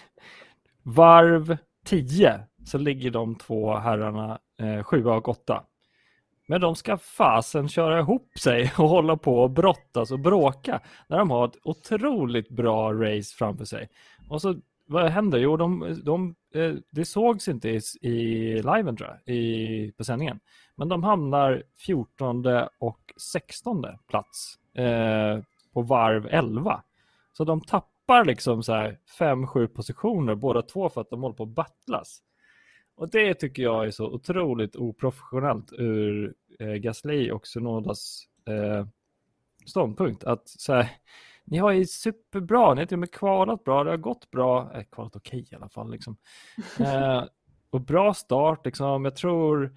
varv 10 så ligger de två herrarna eh, 7 och 8. Men de ska fasen köra ihop sig och hålla på och brottas och bråka när de har ett otroligt bra race framför sig. Och så vad händer? Jo, de, de, eh, det sågs inte i, i liven tror jag, i, på sändningen. Men de hamnar 14 och 16 plats eh, på varv 11. Så de tappar liksom så här 5-7 positioner båda två för att de håller på att battlas. Och det tycker jag är så otroligt oprofessionellt ur eh, Gasly och Sunodas eh, ståndpunkt. Att så här, ni har ju superbra, ni har till och med kvalat bra, det har gått bra, eh, kvalat okej okay, i alla fall liksom. Eh, och bra start liksom, jag tror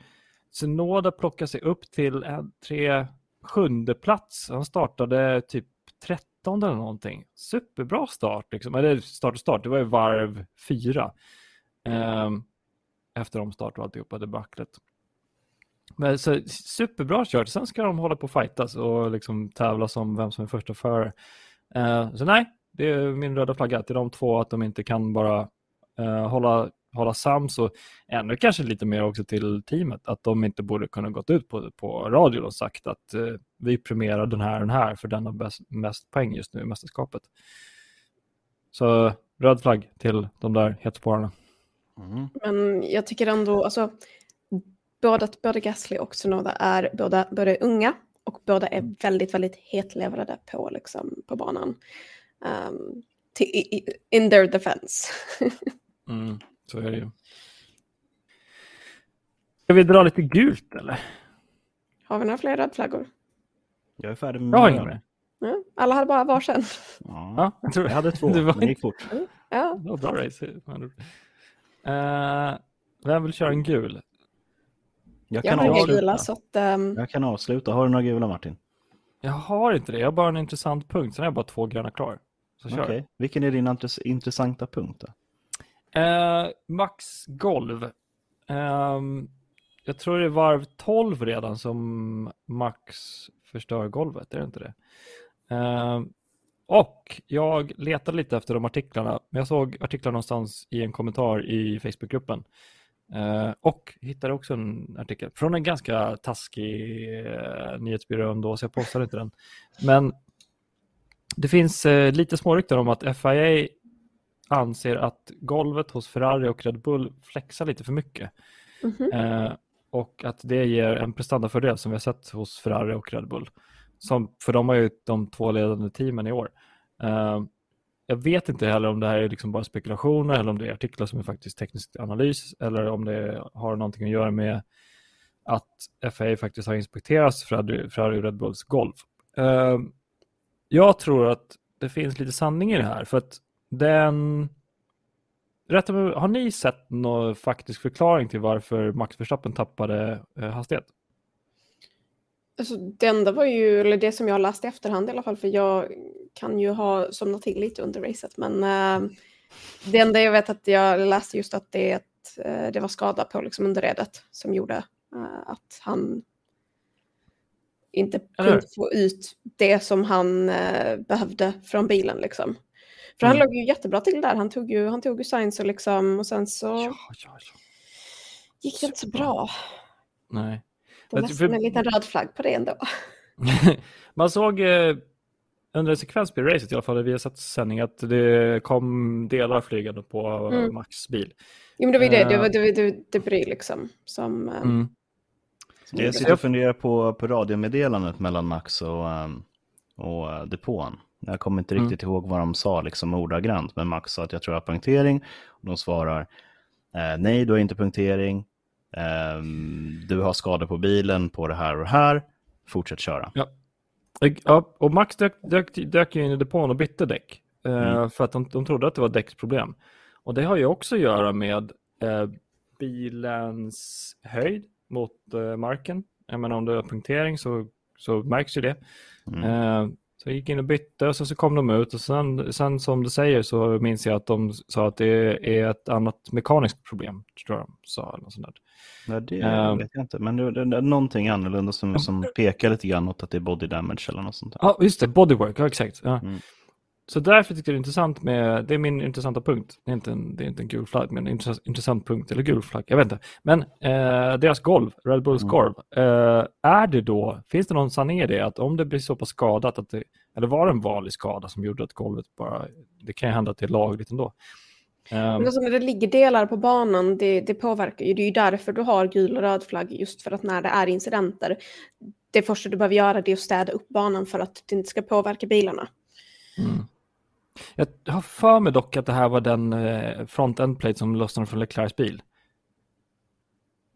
Sunoda plockar sig upp till en tre sjunde plats. Han startade typ 13 eller någonting. Superbra start liksom, eller start och start, det var ju varv fyra. Eh, efter omstart och alltihopa, debaclet. Men så, superbra kört. Sen ska de hålla på och fightas och liksom tävla som vem som är första förare. Uh, eh, så nej, det är min röda flagga till de två att de inte kan bara uh, hålla, hålla sams och ännu kanske lite mer också till teamet att de inte borde kunna gått ut på, på radio och sagt att uh, vi premierar den här och den här för den har bäst, mest poäng just nu i mästerskapet. Så röd flagg till de där hetsporrarna. Mm. Men jag tycker ändå, alltså, både, både Gasly och Tsunoda är båda, både unga och båda är väldigt, väldigt hetlevrade på, liksom, på banan. Um, till, in their defense. mm, så är det ju. Ska vi dra lite gult eller? Har vi några fler rödflaggor? Jag är färdig med Jag har. Ja, alla hade bara varsin. Ja, jag, tror... jag hade två, det var men det gick fort. Ja. Det var bra race. Uh, vem vill köra en gul? Jag kan, jag avsluta. Gula, så att, um... jag kan avsluta. Har du några gula Martin? Jag har inte det. Jag har bara en intressant punkt. Sen har jag bara två gröna klar. Okej. Okay. Vilken är din intressanta punkt? Då? Uh, Max golv. Um, jag tror det är varv 12 redan som Max förstör golvet. Är det inte det? Uh, och jag letade lite efter de artiklarna, men jag såg artiklar någonstans i en kommentar i Facebookgruppen. Uh, och hittade också en artikel från en ganska taskig uh, nyhetsbyrå ändå, så jag postade inte den. Men det finns uh, lite smårykten om att FIA anser att golvet hos Ferrari och Red Bull flexar lite för mycket. Mm -hmm. och att det ger en prestandafördel som vi har sett hos Ferrari och Red Bull. Som, för de har ju de två ledande teamen i år. Uh, jag vet inte heller om det här är liksom bara spekulationer eller om det är artiklar som är faktiskt teknisk analys eller om det har någonting att göra med att FAA faktiskt har inspekterat Ferrari, Ferrari Red Bulls golv. Uh, eh, jag tror att det finns lite sanning i det här, för att den... Rätta har ni sett någon faktisk förklaring till varför Max Verstappen tappade uh, hastighet? Alltså, det enda var ju, eller det som jag har läst i efterhand i alla fall, för jag kan ju ha somnat till lite under racet, men uh, det enda jag vet att jag läste just att det, uh, det var skada på liksom underredet som gjorde uh, att han inte kunde få ut det som han behövde från bilen. Liksom. För mm. han låg ju jättebra till där, han tog ju, han tog ju science och, liksom, och sen så ja, ja, ja. gick det inte så bra. Nej. Det var nästan en liten röd flagg på det ändå. Man såg eh, under en sekvens på racet i alla fall, vi har sett sändning, att det kom delar flygande på mm. Max bil. Jo, men det var ju det, det var eh. det, det, debris liksom. Som, eh, mm. som jag sitter och funderar på, på radiomeddelandet mellan Max och, um, och depån. Jag kommer inte mm. riktigt ihåg vad de sa liksom ordagrant, men Max sa att jag tror jag har punktering. Och de svarar eh, nej, du har inte punktering. Um, du har skador på bilen på det här och det här. Fortsätt köra. Ja. Ja, och Max dök, dök, dök in i depån och bytte däck. Uh, mm. För att de, de trodde att det var däcksproblem. Och det har ju också att göra med uh, bilens höjd mot uh, marken. Jag menar om du har punktering så, så märks ju det. Mm. Så jag gick in och bytte och sen så kom de ut och sen, sen som du säger så minns jag att de sa att det är ett annat mekaniskt problem. Tror jag de sa. Något sånt där. Ja, det um, vet jag inte, men det, det, det är någonting annorlunda som, som pekar lite grann åt att det är body damage eller något sånt. Ja, just det, bodywork, ja exakt. Ja. Mm. Så därför tyckte jag det är intressant med, det är min intressanta punkt, det är inte en, det är inte en gul flagg, men en intressant, intressant punkt, eller gul flagg, jag vet inte. Men eh, deras golv, Red Bulls mm. golv, eh, är det då, finns det någon sanning i det, att om det blir så pass skadat, att det, eller var det en vanlig skada som gjorde att golvet bara, det kan ju hända att det är lagligt ändå. Men alltså när det ligger delar på banan, det, det påverkar ju. Det är ju därför du har gul och röd flagg, just för att när det är incidenter, det första du behöver göra det är att städa upp banan för att det inte ska påverka bilarna. Mm. Jag har för mig dock att det här var den eh, front end plate som lossnade från Leclercs bil.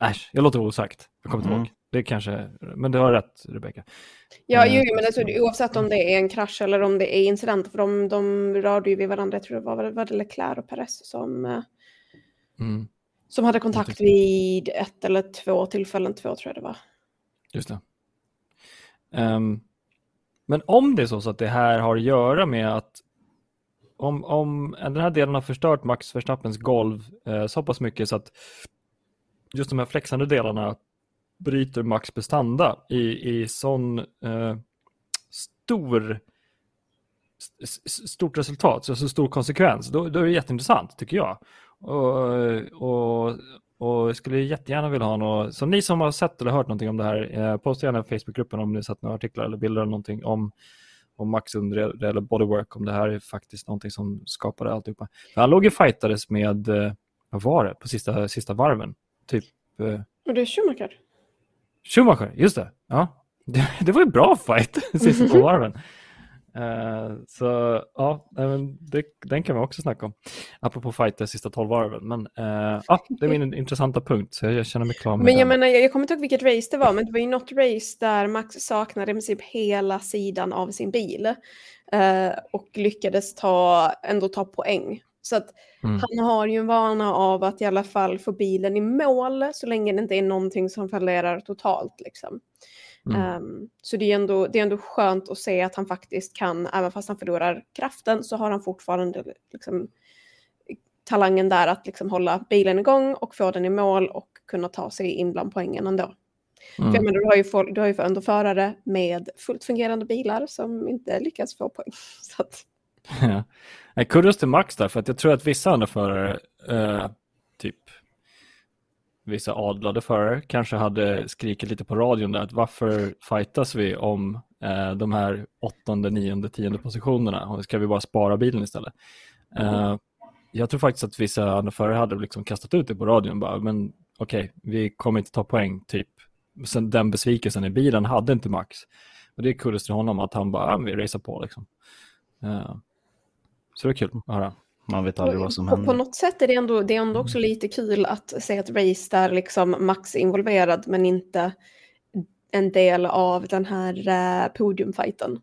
Äsch, jag låter osagt. Jag kommer inte mm. ihåg. Det kanske, men du har rätt Rebecka. Ja, ju, men alltså, oavsett om det är en krasch eller om det är incident, för de, de rörde ju vid varandra, jag tror det var, var det Leclerc och Perez som, eh, mm. som hade kontakt vid ett eller två tillfällen, två tror jag det var. Just det. Um, men om det är så, så att det här har att göra med att om, om den här delen har förstört Max Verstappens golv eh, så pass mycket så att just de här flexande delarna bryter Max prestanda i, i sån eh, stor stort resultat, så, så stor konsekvens, då, då är det jätteintressant tycker jag. Och, och, och jag skulle jättegärna vilja ha något, så ni som har sett eller hört någonting om det här, eh, posta gärna i Facebookgruppen om ni sett några artiklar eller bilder eller någonting om, om Max under eller bodywork, om det här är faktiskt någonting som skapade alltihopa. Han låg ju fightades med, eh, vad var det, på sista, sista varven, typ. Eh, och det är Schumacher? Schumacher, just det. Ja. Det, det var en bra fight sista två varven. Uh, så ja, det, den kan vi också snacka om. Apropå fighter sista tolv varven. Men uh, ja, det är min intressanta punkt. Så jag, känner mig klar med Men jag den. menar, jag kommer inte ihåg vilket race det var, men det var ju något race där Max saknade i princip hela sidan av sin bil. Uh, och lyckades ta, ändå ta poäng. Så att mm. han har ju en vana av att i alla fall få bilen i mål så länge det inte är någonting som fallerar totalt. Liksom. Mm. Um, så det är, ändå, det är ändå skönt att se att han faktiskt kan, även fast han förlorar kraften, så har han fortfarande liksom, talangen där att liksom hålla bilen igång och få den i mål och kunna ta sig in bland poängen ändå. Mm. För menar, du, har ju for, du har ju ändå förare med fullt fungerande bilar som inte lyckas få poäng. Så att... ja. Kudos till Max där, för att jag tror att vissa andra förare, eh, typ vissa adlade förare kanske hade skrikit lite på radion där att varför fightas vi om eh, de här åttonde, nionde, tionde positionerna ska vi bara spara bilen istället? Mm. Eh, jag tror faktiskt att vissa andra förare hade liksom kastat ut det på radion bara, men okej, okay, vi kommer inte ta poäng, typ. Sen den besvikelsen i bilen hade inte Max. Och det är kul till honom att han bara, vi racear på liksom. Uh, så det är kul att höra. Man vet aldrig vad som på, händer. på något sätt är det ändå, det är ändå också lite kul att se ett race där liksom Max är involverad men inte en del av den här uh, podiumfighten.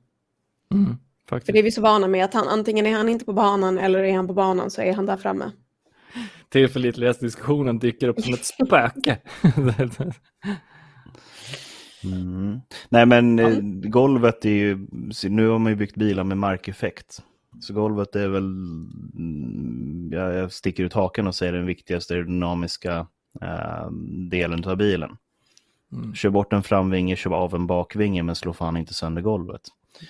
Mm, För det är vi så vana med att han antingen är han inte på banan eller är han på banan så är han där framme. Tillförlitlighetsdiskussionen dyker upp som ett spöke. Mm. Nej men eh, golvet är ju, nu har man ju byggt bilar med markeffekt. Så golvet är väl, mm, jag jag sticker ut haken och säger den viktigaste aerodynamiska eh, delen av bilen. Mm. Kör bort en framvinge, kör av en bakvinge men slå fan inte sönder golvet.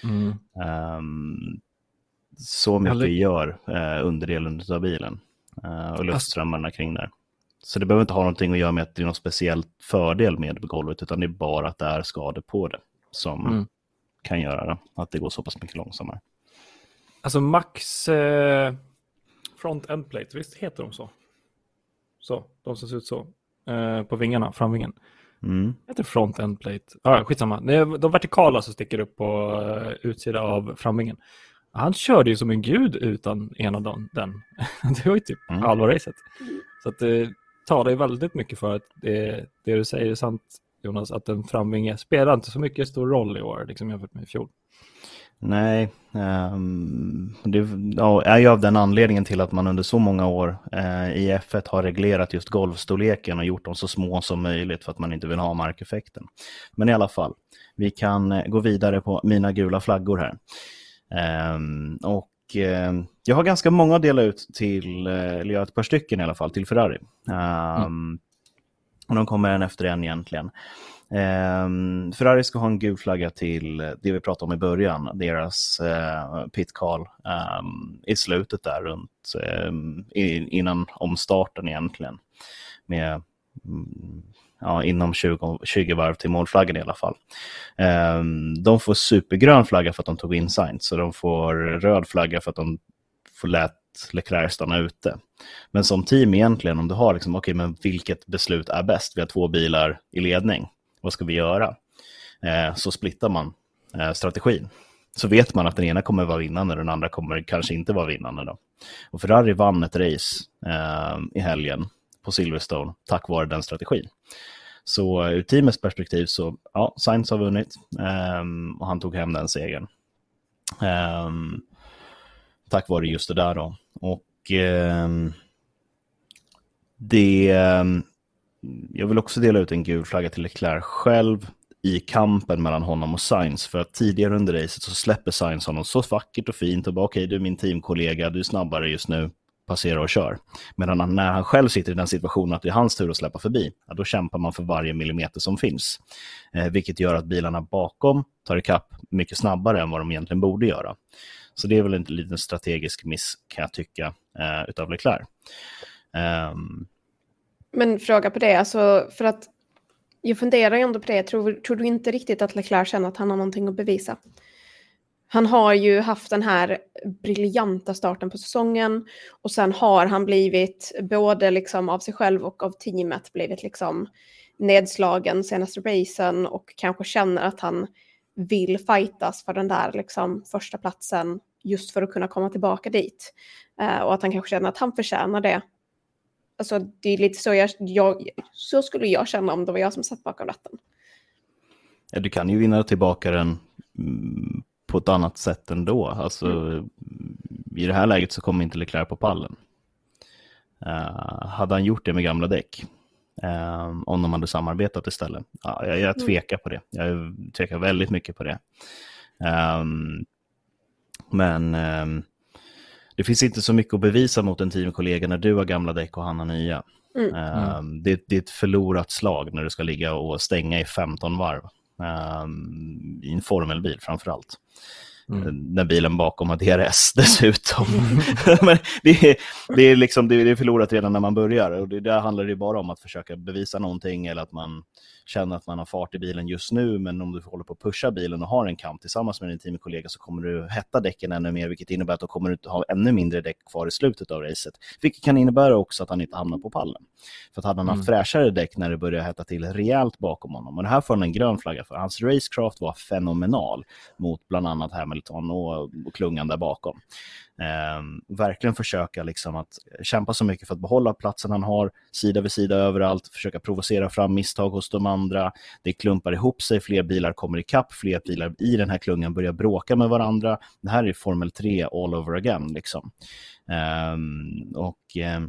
Mm. Ehm, så mycket Eller- gör uh, underdelen av bilen eh, och luftströmmarna kring där. Så det behöver inte ha någonting att göra med att det är någon speciell fördel med golvet, utan det är bara att det är skador på det som Mm. kan göra att det går så pass mycket långsammare. Alltså Max eh, front end plate, visst heter de så? Så, de som ser ut så. Eh, på vingarna, framvingen. Mm. Heter front end plate. Ah, skitsamma. De vertikala som sticker upp på uh, utsida av framvingen. Han körde ju som en gud utan en av dem, den. det var ju typ Mm. halva racet. Så att det talar ju väldigt mycket för att det, det du säger är sant Jonas, att en framvinge spelar inte så mycket stor roll i år liksom jämfört med i fjol. Nej, ehm, det ja, är ju av den anledningen till att man under så många år eh, i F1 har reglerat just golvstorleken och gjort dem så små som möjligt för att man inte vill ha markeffekten. Men i alla fall, vi kan eh, gå vidare på mina gula flaggor här. Ehm, och ehm, jag har ganska många att dela ut till, eh, eller jag har ett par stycken i alla fall, till Ferrari. Ehm, Och de kommer en efter en egentligen. Um, Ferrari ska ha en gul flagga till det vi pratade om i början, deras uh, pit call um, i slutet där runt um, innan omstarten egentligen. Med, mm, ja, inom 20, 20 varv till målflaggan i alla fall. De får supergrön flagga för att de tog in Sainz, så de får röd flagga för att de får lät Leclerc stanna ute. Men som team egentligen, om du har liksom, okej, okay, men vilket beslut är bäst? Vi har två bilar i ledning vad ska vi göra? Eh, så splittar man eh, strategin. Så vet man att den ena kommer vara vinnande och den andra kommer kanske inte vara vinnande. Då. Och Ferrari vann ett race eh, i helgen på Silverstone tack vare den strategin. Så ur teamets perspektiv så, ja, Sainz har vunnit ehm, och han tog hem den segern. Ehm, tack vare just det där då. Och ehm, det jag vill också dela ut en gul flagga till Leclerc själv i kampen mellan honom och Sainz. För att tidigare under racet så släpper Sainz honom så vackert och fint och bara okej, okay, du är min teamkollega, du är snabbare just nu, passera och kör. Medan han, när han själv sitter i den situationen att det är hans tur att släppa förbi, ja, då kämpar man för varje millimeter som finns. Eh, vilket gör att bilarna bakom tar ikapp mycket snabbare än vad de egentligen borde göra. Så det är väl en liten strategisk miss kan jag tycka eh, utav Leclerc. Um, men fråga på det, alltså för att jag funderar ju ändå på det, tror, tror du inte riktigt att Leclerc känner att han har någonting att bevisa? Han har ju haft den här briljanta starten på säsongen och sen har han blivit både liksom av sig själv och av teamet blivit liksom nedslagen senaste racen och kanske känner att han vill fightas för den där liksom första platsen just för att kunna komma tillbaka dit. Uh, och att han kanske känner att han förtjänar det. Alltså det är lite så jag, jag, så skulle jag känna om det var jag som satt bakom ratten. Ja, du kan ju vinna tillbaka den mm, på ett annat sätt ändå. Alltså, mm. I det här läget så kommer inte Leclerc på pallen. Uh, hade han gjort det med gamla däck, uh, om de hade samarbetat istället? Ja, jag, jag tvekar på det. Jag tvekar väldigt mycket på det. Um, men um, det finns inte så mycket att bevisa mot en teamkollega när du har gamla däck och han har nya. Mm. Um, det, det, är ett förlorat slag när du ska ligga och stänga i 15 varv. Um, I en formelbil framför allt. Mm. När bilen bakom har DRS dessutom. Men det, är, det, är liksom, det är förlorat redan när man börjar och det, där handlar det bara om att försöka bevisa någonting eller att man känner att man har fart i bilen just nu, men om du håller på att pusha bilen och har en kamp tillsammans med din teamkollega så kommer du hetta däcken ännu mer, vilket innebär att då kommer du ha ännu mindre däck kvar i slutet av racet. Vilket kan innebära också att han inte hamnar på pallen. För att hade han haft mm. fräschare däck när det börjar hetta till rejält bakom honom, och det här får han en grön flagga för. Hans racecraft var fenomenal mot bland annat Hamilton och, och klungan där bakom. Eh, verkligen försöka liksom att kämpa så mycket för att behålla platsen han har, sida vid sida överallt, försöka provocera fram misstag hos de andra. Det klumpar ihop sig, fler bilar kommer ikapp, fler bilar i den här klungan börjar bråka med varandra. Det här är Formel 3 all over again. Liksom. Eh, och eh,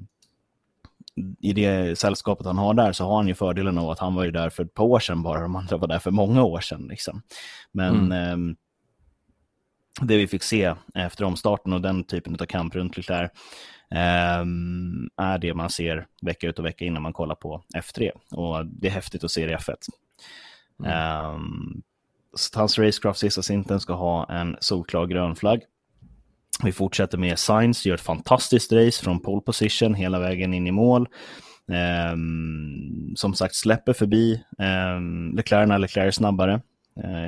i det sällskapet han har där så har han ju fördelen av att han var ju där för ett par år sedan bara, de andra var där för många år sedan. Liksom. Men mm. Ehm, det vi fick se efter omstarten och den typen av kamp runt Leclerc eh, är det man ser vecka ut och vecka in när man kollar på F3. Och det är häftigt att se det i F1. Mm. Eh, hans racecraft sista sinten ska ha en solklar grön flagg. Vi fortsätter med Sainz, gör ett fantastiskt race från pole position hela vägen in i mål. Um, som sagt släpper förbi um, Leclerc när Leclerc är snabbare.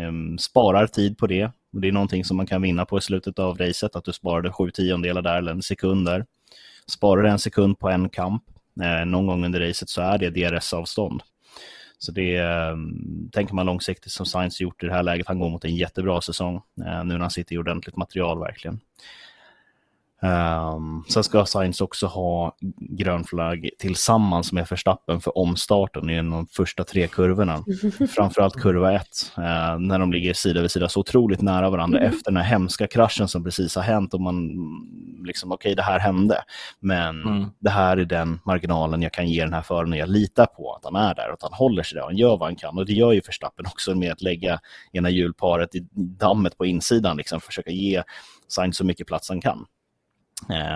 Um, sparar tid på det. Och det är någonting som man kan vinna på i slutet av racet, att du sparade sju tiondelar där, eller en sekund där. Sparar du en sekund på en kamp eh, någon gång under racet så är det DRS-avstånd. Så det eh, tänker man långsiktigt som Science gjort i det här läget. Han går mot en jättebra säsong eh, nu när han sitter i ordentligt material verkligen. Um, sen ska Sainz också ha grön flagg tillsammans med Verstappen för omstarten i de första tre kurvorna. Framförallt kurva ett, uh, när de ligger sida vid sida så otroligt nära varandra mm. efter den här hemska kraschen som precis har hänt och man liksom, okej, okay, det här hände, men mm. det här är den marginalen jag kan ge den här föraren och jag litar på att han är där och att han håller sig där och han gör vad han kan. Och det gör ju Verstappen också med att lägga ena hjulparet i dammet på insidan, liksom försöka ge Sainz så mycket plats han kan.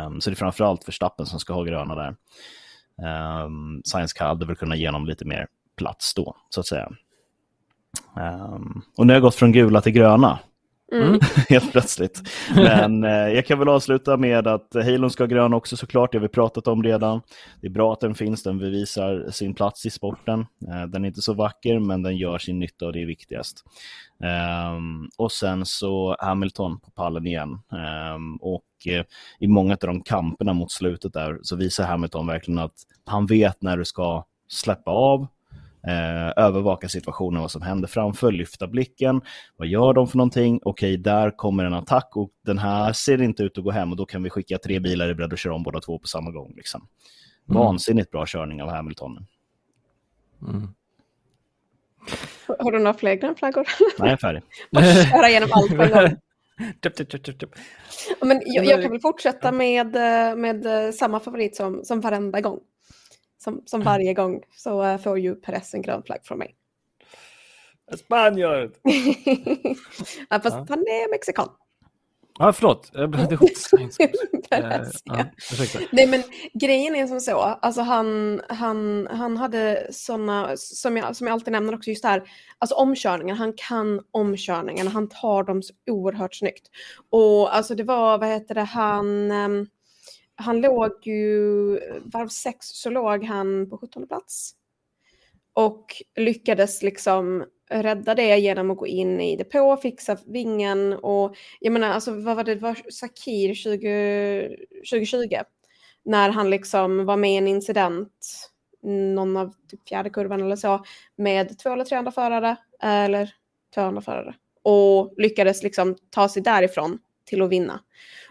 Um, så det är framförallt Verstappen som ska ha gröna där. Um, Science hade väl kunnat ge honom lite mer plats då, så att säga. Um, och nu har jag gått från gula till gröna. Mm. Helt plötsligt. Men eh, jag kan väl avsluta med att Halon ska grön också såklart, det har vi pratat om redan. Det är bra att den finns, den bevisar sin plats i sporten. Eh, den är inte så vacker, men den gör sin nytta och det är viktigast. Um, och sen så Hamilton på pallen igen. Um, och uh, i många av de kamperna mot slutet där så visar Hamilton verkligen att han vet när du ska släppa av, uh, övervaka situationen, vad som händer framför, lyfta blicken. Vad gör de för någonting? Okej, där kommer en attack och den här ser inte ut att gå hem och då kan vi skicka tre bilar i bredd och köra om båda två på samma gång. Liksom. Mm. Vansinnigt bra körning av Hamilton. Mm. Har du några fler grönflaggor? Nej, jag är färdig. köra igenom allt på en gång. Men jag, jag, kan väl fortsätta med, eh, med eh, samma favorit som, som varenda gång. Som, som varje gång så eh, får ju Perez en grön flagg från mig. Spanier! ja, fast ja. han är mexikan. Ja, förlåt. Jag blandade ihop Nej, men grejen är som så, alltså han, han, han hade sådana, som jag, som jag alltid nämner också just här, alltså omkörningar, han kan omkörningarna, han tar dem så oerhört snyggt. Och alltså det var, vad heter det, han, um, han låg ju, varv sex så låg han på 17 plats. Och lyckades liksom rädda det genom att gå in i depå, fixa vingen och jag menar alltså vad var det, det var Sakir 20, 2020 när han liksom var med i en incident någon av typ fjärde kurvan eller så med två eller tre andra förare eller två andra förare och lyckades liksom ta sig därifrån till att vinna.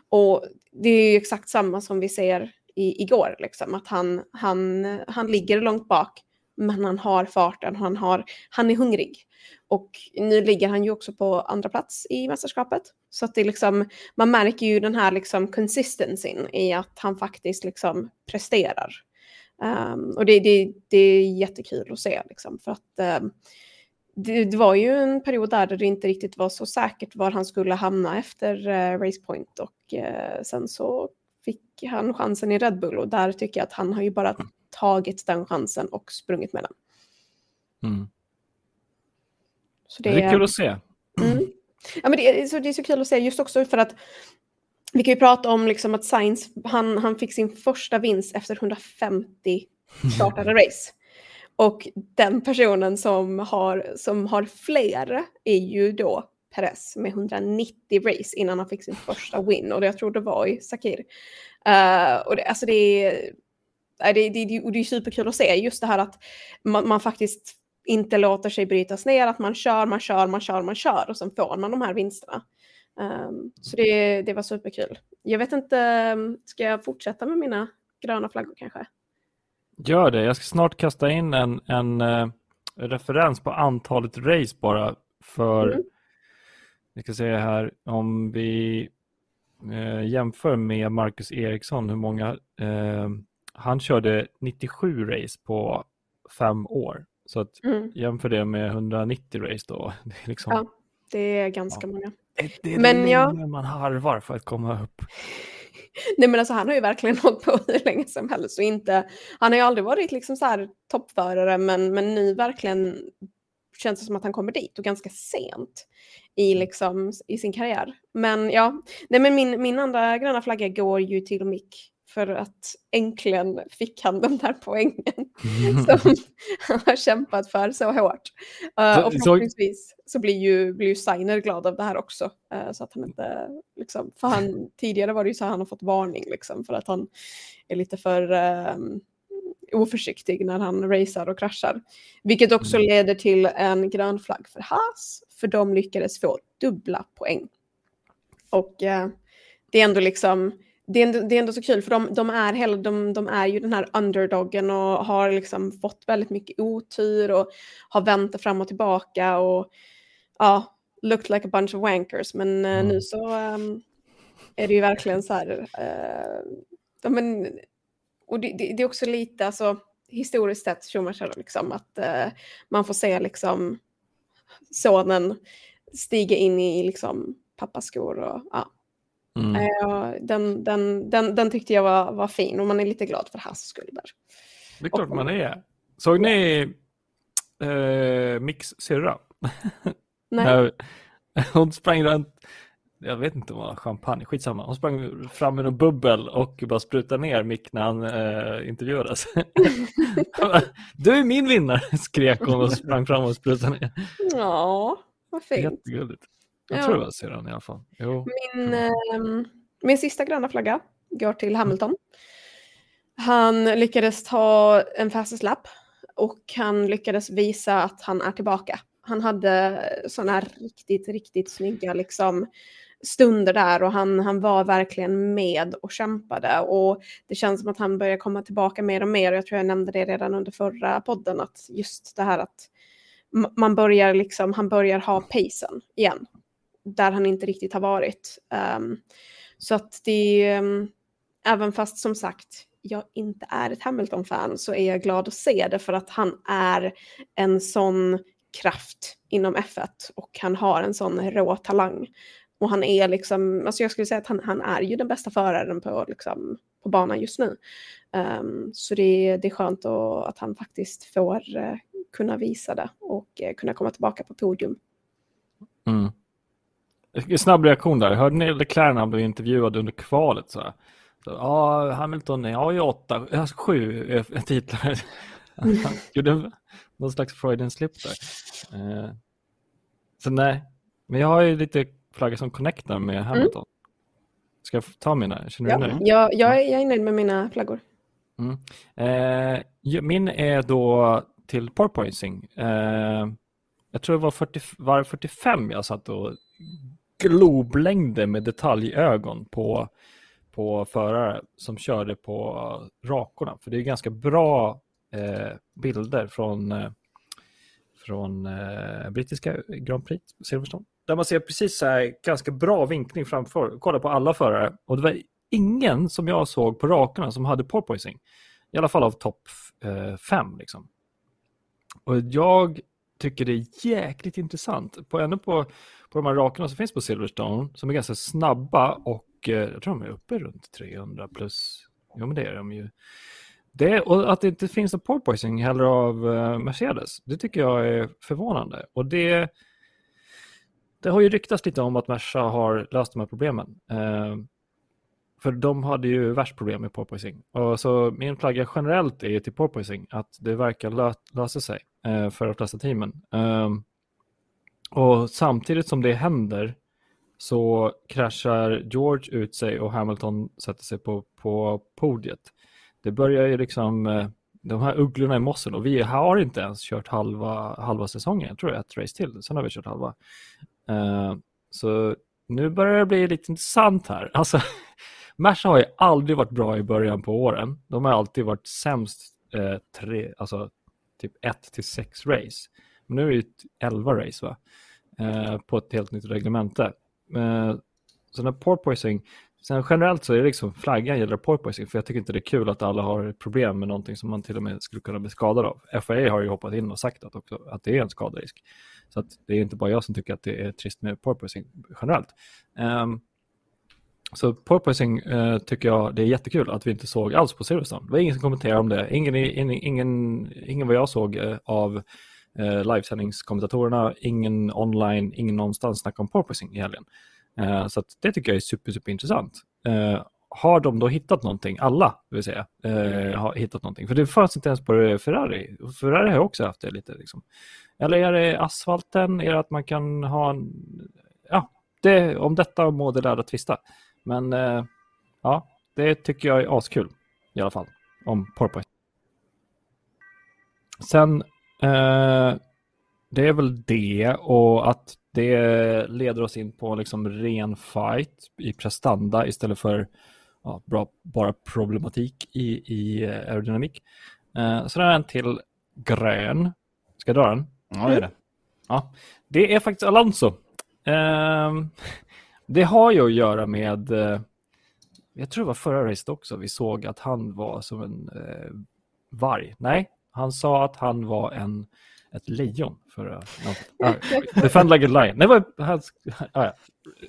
Och det är ju exakt samma som vi ser i, igår, liksom, att han, han, han ligger långt bak men han har farten, han, har, han är hungrig. Och nu ligger han ju också på andra plats i mästerskapet. Så att det liksom, man märker ju den här liksom consistencyn i att han faktiskt liksom presterar. Um, och det, det, det är jättekul att se liksom, för att um, det, det, var ju en period där det inte riktigt var så säkert var han skulle hamna efter uh, Race Point och uh, sen så fick han chansen i Red Bull och där tycker jag att han har ju bara tagit den chansen och sprungit med den. Mm. Det, det är kul att se. Mm. Ja, men det, är, så, det är så kul att se just också för att vi kan ju prata om liksom att Sainz, han, han fick sin första vinst efter 150 startade race. Och den personen som har, som har fler är ju då Perez med 190 race innan han fick sin första win och det jag tror det var i Sakir. Uh, och det, alltså det är, det, det, och det är superkul att se just det här att man, man, faktiskt inte låter sig brytas ner, att man kör, man kör, man kör, man kör och sen får man de här vinsterna. Um, så det, det var superkul. Jag vet inte, ska jag fortsätta med mina gröna flaggor kanske? Gör det. Jag ska snart kasta in en, en uh, referens på antalet race bara för mm. Vi ska se här om vi uh, jämför med Marcus Eriksson hur många uh, han körde 97 race på fem år. Så att mm. jämför det med 190 race då. Det är, liksom, ja, det är ganska ja. många. Det, det är men ja. man harvar för att komma upp. Nej men alltså han har ju verkligen hållit på hur länge som helst och inte, han har ju aldrig varit liksom så här toppförare men, men nu verkligen känns det som att han kommer dit och ganska sent i, mm. liksom, i sin karriär. Men ja, nej men min, min andra gröna flagga går ju till Mick för att äntligen fick han de där poängen mm. som han har kämpat för så hårt. Uh, och förhoppningsvis så blir ju, blir ju Steiner glad av det här också. Uh, så att han inte, liksom, för han, tidigare var det ju så att han har fått varning liksom, för att han är lite för um, oförsiktig när han racear och kraschar. Vilket också mm. leder till en grön flagg för Haas, för de lyckades få dubbla poäng. Och uh, det är ändå liksom det är, ändå, det är ändå så kul för de, de, är hela, de, de är ju den här underdogen och har liksom fått väldigt mycket otur och har vänt fram och tillbaka och ja, looked like a bunch of wankers. Men uh, nu så um, är det ju verkligen så här, uh, ja, men, och det, det, det, är också lite, alltså historiskt sett, Schumacher, liksom, att uh, man får se liksom sonen stiga in i liksom pappas skor och ja, Mm. Uh, den, den, den, den tyckte jag var, var fin och man är lite glad för Hass skull där. Det är klart och, man är. Såg ni uh, Mix syrra? Nej. hon sprang runt, jag vet inte om det var champagne, skitsamma. Hon sprang fram med en bubbel och bara sprutade ner Mick när han uh, intervjuades. du är min vinnare, skrek hon och sprang fram och sprutade ner. Ja, vad fint. Jättegulligt. Jag ja. tror det var syrran i alla fall. Jo. Min, eh, min sista gröna flagga går till Hamilton. Han lyckades ta en fastest lap och han lyckades visa att han är tillbaka. Han hade sådana här riktigt, riktigt snygga liksom, stunder där och han, han var verkligen med och kämpade och det känns som att han börjar komma tillbaka mer och mer. Jag tror jag nämnde det redan under förra podden att just det här att man börjar liksom, han börjar ha pacen igen där han inte riktigt har varit. Um, så att det, um, även fast som sagt jag inte är ett Hamilton-fan så är jag glad att se det för att han är en sån kraft inom F1 och han har en sån rå talang. Och han är liksom, alltså jag skulle säga att han, han är ju den bästa föraren på, liksom, på banan just nu. Um, så det, det är skönt att, att han faktiskt får uh, kunna visa det och uh, kunna komma tillbaka på podium. Mm. Snabb reaktion där. Hörde ni Leclerc när han blev intervjuad under kvalet? Så, så ja, Hamilton är ja, åtta, alltså, sju titlar. Han gjorde någon slags Freudian slip där. Eh, så nej, men jag har ju lite flagga som connectar med mm. Hamilton. Mm. Ska jag ta mina? Känner ja, du nöjd? Jag, jag, är, jag är nöjd med mina flaggor. Mm. Eh, min är då till porpoising. Eh, jag tror det var, 40, var 45 jag satt och globlängder med detaljögon på, på förare som körde på rakorna. För det är ganska bra eh, bilder från, eh, från eh, brittiska Grand Prix, Silverstone. Där man ser precis så här ganska bra vinkling framför. Kolla på alla förare. Och det var ingen som jag såg på rakorna som hade porpoising. I alla fall av topp eh, fem. Liksom. Och jag tycker det är jäkligt intressant. På, ännu på på de här rakorna som finns på Silverstone som är ganska snabba och eh, jag tror de är uppe runt 300 plus. Jo men det är de ju. Det, och att det inte finns någon porpoising heller av eh, Mercedes, det tycker jag är förvånande. Och det, det har ju ryktats lite om att Merca har löst de här problemen. Eh, för de hade ju värst problem med porpoising. Och så min flagga generellt är till porpoising att det verkar lö lösa sig eh, för de flesta teamen. Um, och samtidigt som det händer så kraschar George ut sig och Hamilton sätter sig på, på podiet. Det börjar ju liksom, eh, de här ugglorna i mossen och vi har inte ens kört halva, halva säsongen, jag tror det är ett race till, sen har vi kört halva. Uh, så nu börjar det bli lite intressant här. Alltså, Merca har ju aldrig varit bra i början på åren. De har alltid varit sämst eh, tre, alltså typ 1 till 6 race. Men nu är det 11 race va? Eh, på ett helt nytt reglemente. Eh, så när porpoising, sen generellt så är det liksom flaggan gäller porpoising för jag tycker inte det är kul att alla har problem med någonting som man till och med skulle kunna bli skadad av. FAA har ju hoppat in och sagt att, också, att det är en skaderisk. Så att det är inte bara jag som tycker att det är trist med porpoising generellt. Um, så porpoising eh, tycker jag det är jättekul att vi inte såg alls på Silverstone. Det var ingen som kommenterade om det. Ingen, ingen, ingen, ingen vad jag såg eh, av eh, livesändningskommentatorerna, ingen online, ingen någonstans snackade om porpoising i helgen. Eh, så det tycker jag är super, super intressant. Eh, har de då hittat någonting, alla vill säga, eh, har hittat någonting? För det fanns inte ens på Ferrari. Ferrari har också haft det lite. Liksom. Eller är det asfalten? Är det att man kan ha en... Ja, det, om detta må det lärda tvista. Men eh, ja, det tycker jag är askul i alla fall. Om porpoise. Sen, eh, det är väl det och att det leder oss in på liksom ren fight i prestanda istället för ja, bra, bara problematik i, i aerodynamik. Eh, så det är en till grön. Ska jag dra den? Ja, det är det. Ja, det är faktiskt Alonso. Eh, det har ju att göra med, eh, jag tror det var förra racet också, vi såg att han var som en eh, varg. Nej, han sa att han var en, ett lejon. För, uh, defend like a lion. Nej, var, han, ah, ja.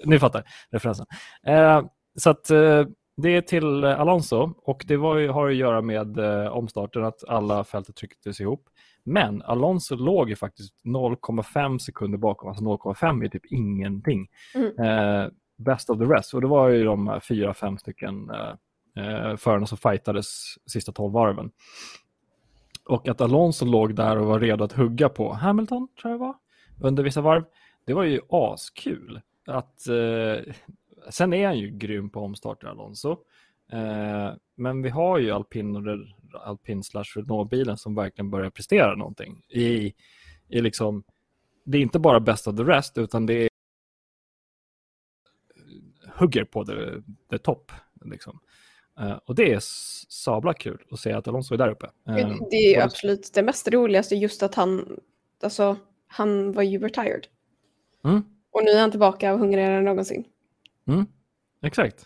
Ni fattar referensen. Eh, så att eh, det är till Alonso och det var, har att göra med eh, omstarten att alla fältet trycktes ihop. Men Alonso låg ju faktiskt 0,5 sekunder bakom, alltså 0,5 är typ ingenting. Mm. Eh, best of the rest, och det var ju de fyra, fem stycken eh, eh förarna som fightades sista tolv varven. Och att Alonso låg där och var redo att hugga på Hamilton, tror jag var, under vissa varv. Det var ju askul. Att, eh, sen är han ju grym på omstarter, Alonso. Eh, men vi har ju alpin, alpin slash Renault-bilen som verkligen börjar prestera någonting. I, i liksom, det är inte bara best of the rest, utan det är hugger på the, the top. Liksom. Uh, och det är sabla kul att se att Alonso är där uppe. Uh, det är absolut det mest roligaste just att han, alltså, han var ju retired. Mm. Och nu är han tillbaka och hungrigare än någonsin. Mm. Exakt.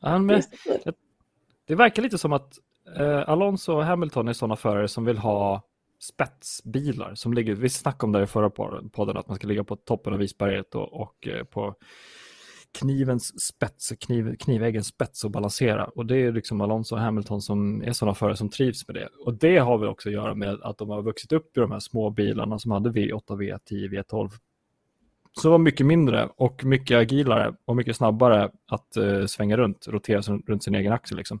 Han med, det, det verkar lite som att eh, Alonso och Hamilton är sådana förare som vill ha spetsbilar som ligger, vi snackade om det i förra podden, att man ska ligga på toppen av isberget och, och eh, på knivens spets, kniv, kniväggens spets och balansera. Och det är liksom Alonso och Hamilton som är sådana förare som trivs med det. Och det har väl också att göra med att de har vuxit upp i de här små bilarna som hade V8, V10, V12. Så var mycket mindre och mycket agilare och mycket snabbare att uh, svänga runt, rotera runt sin egen axel. Liksom.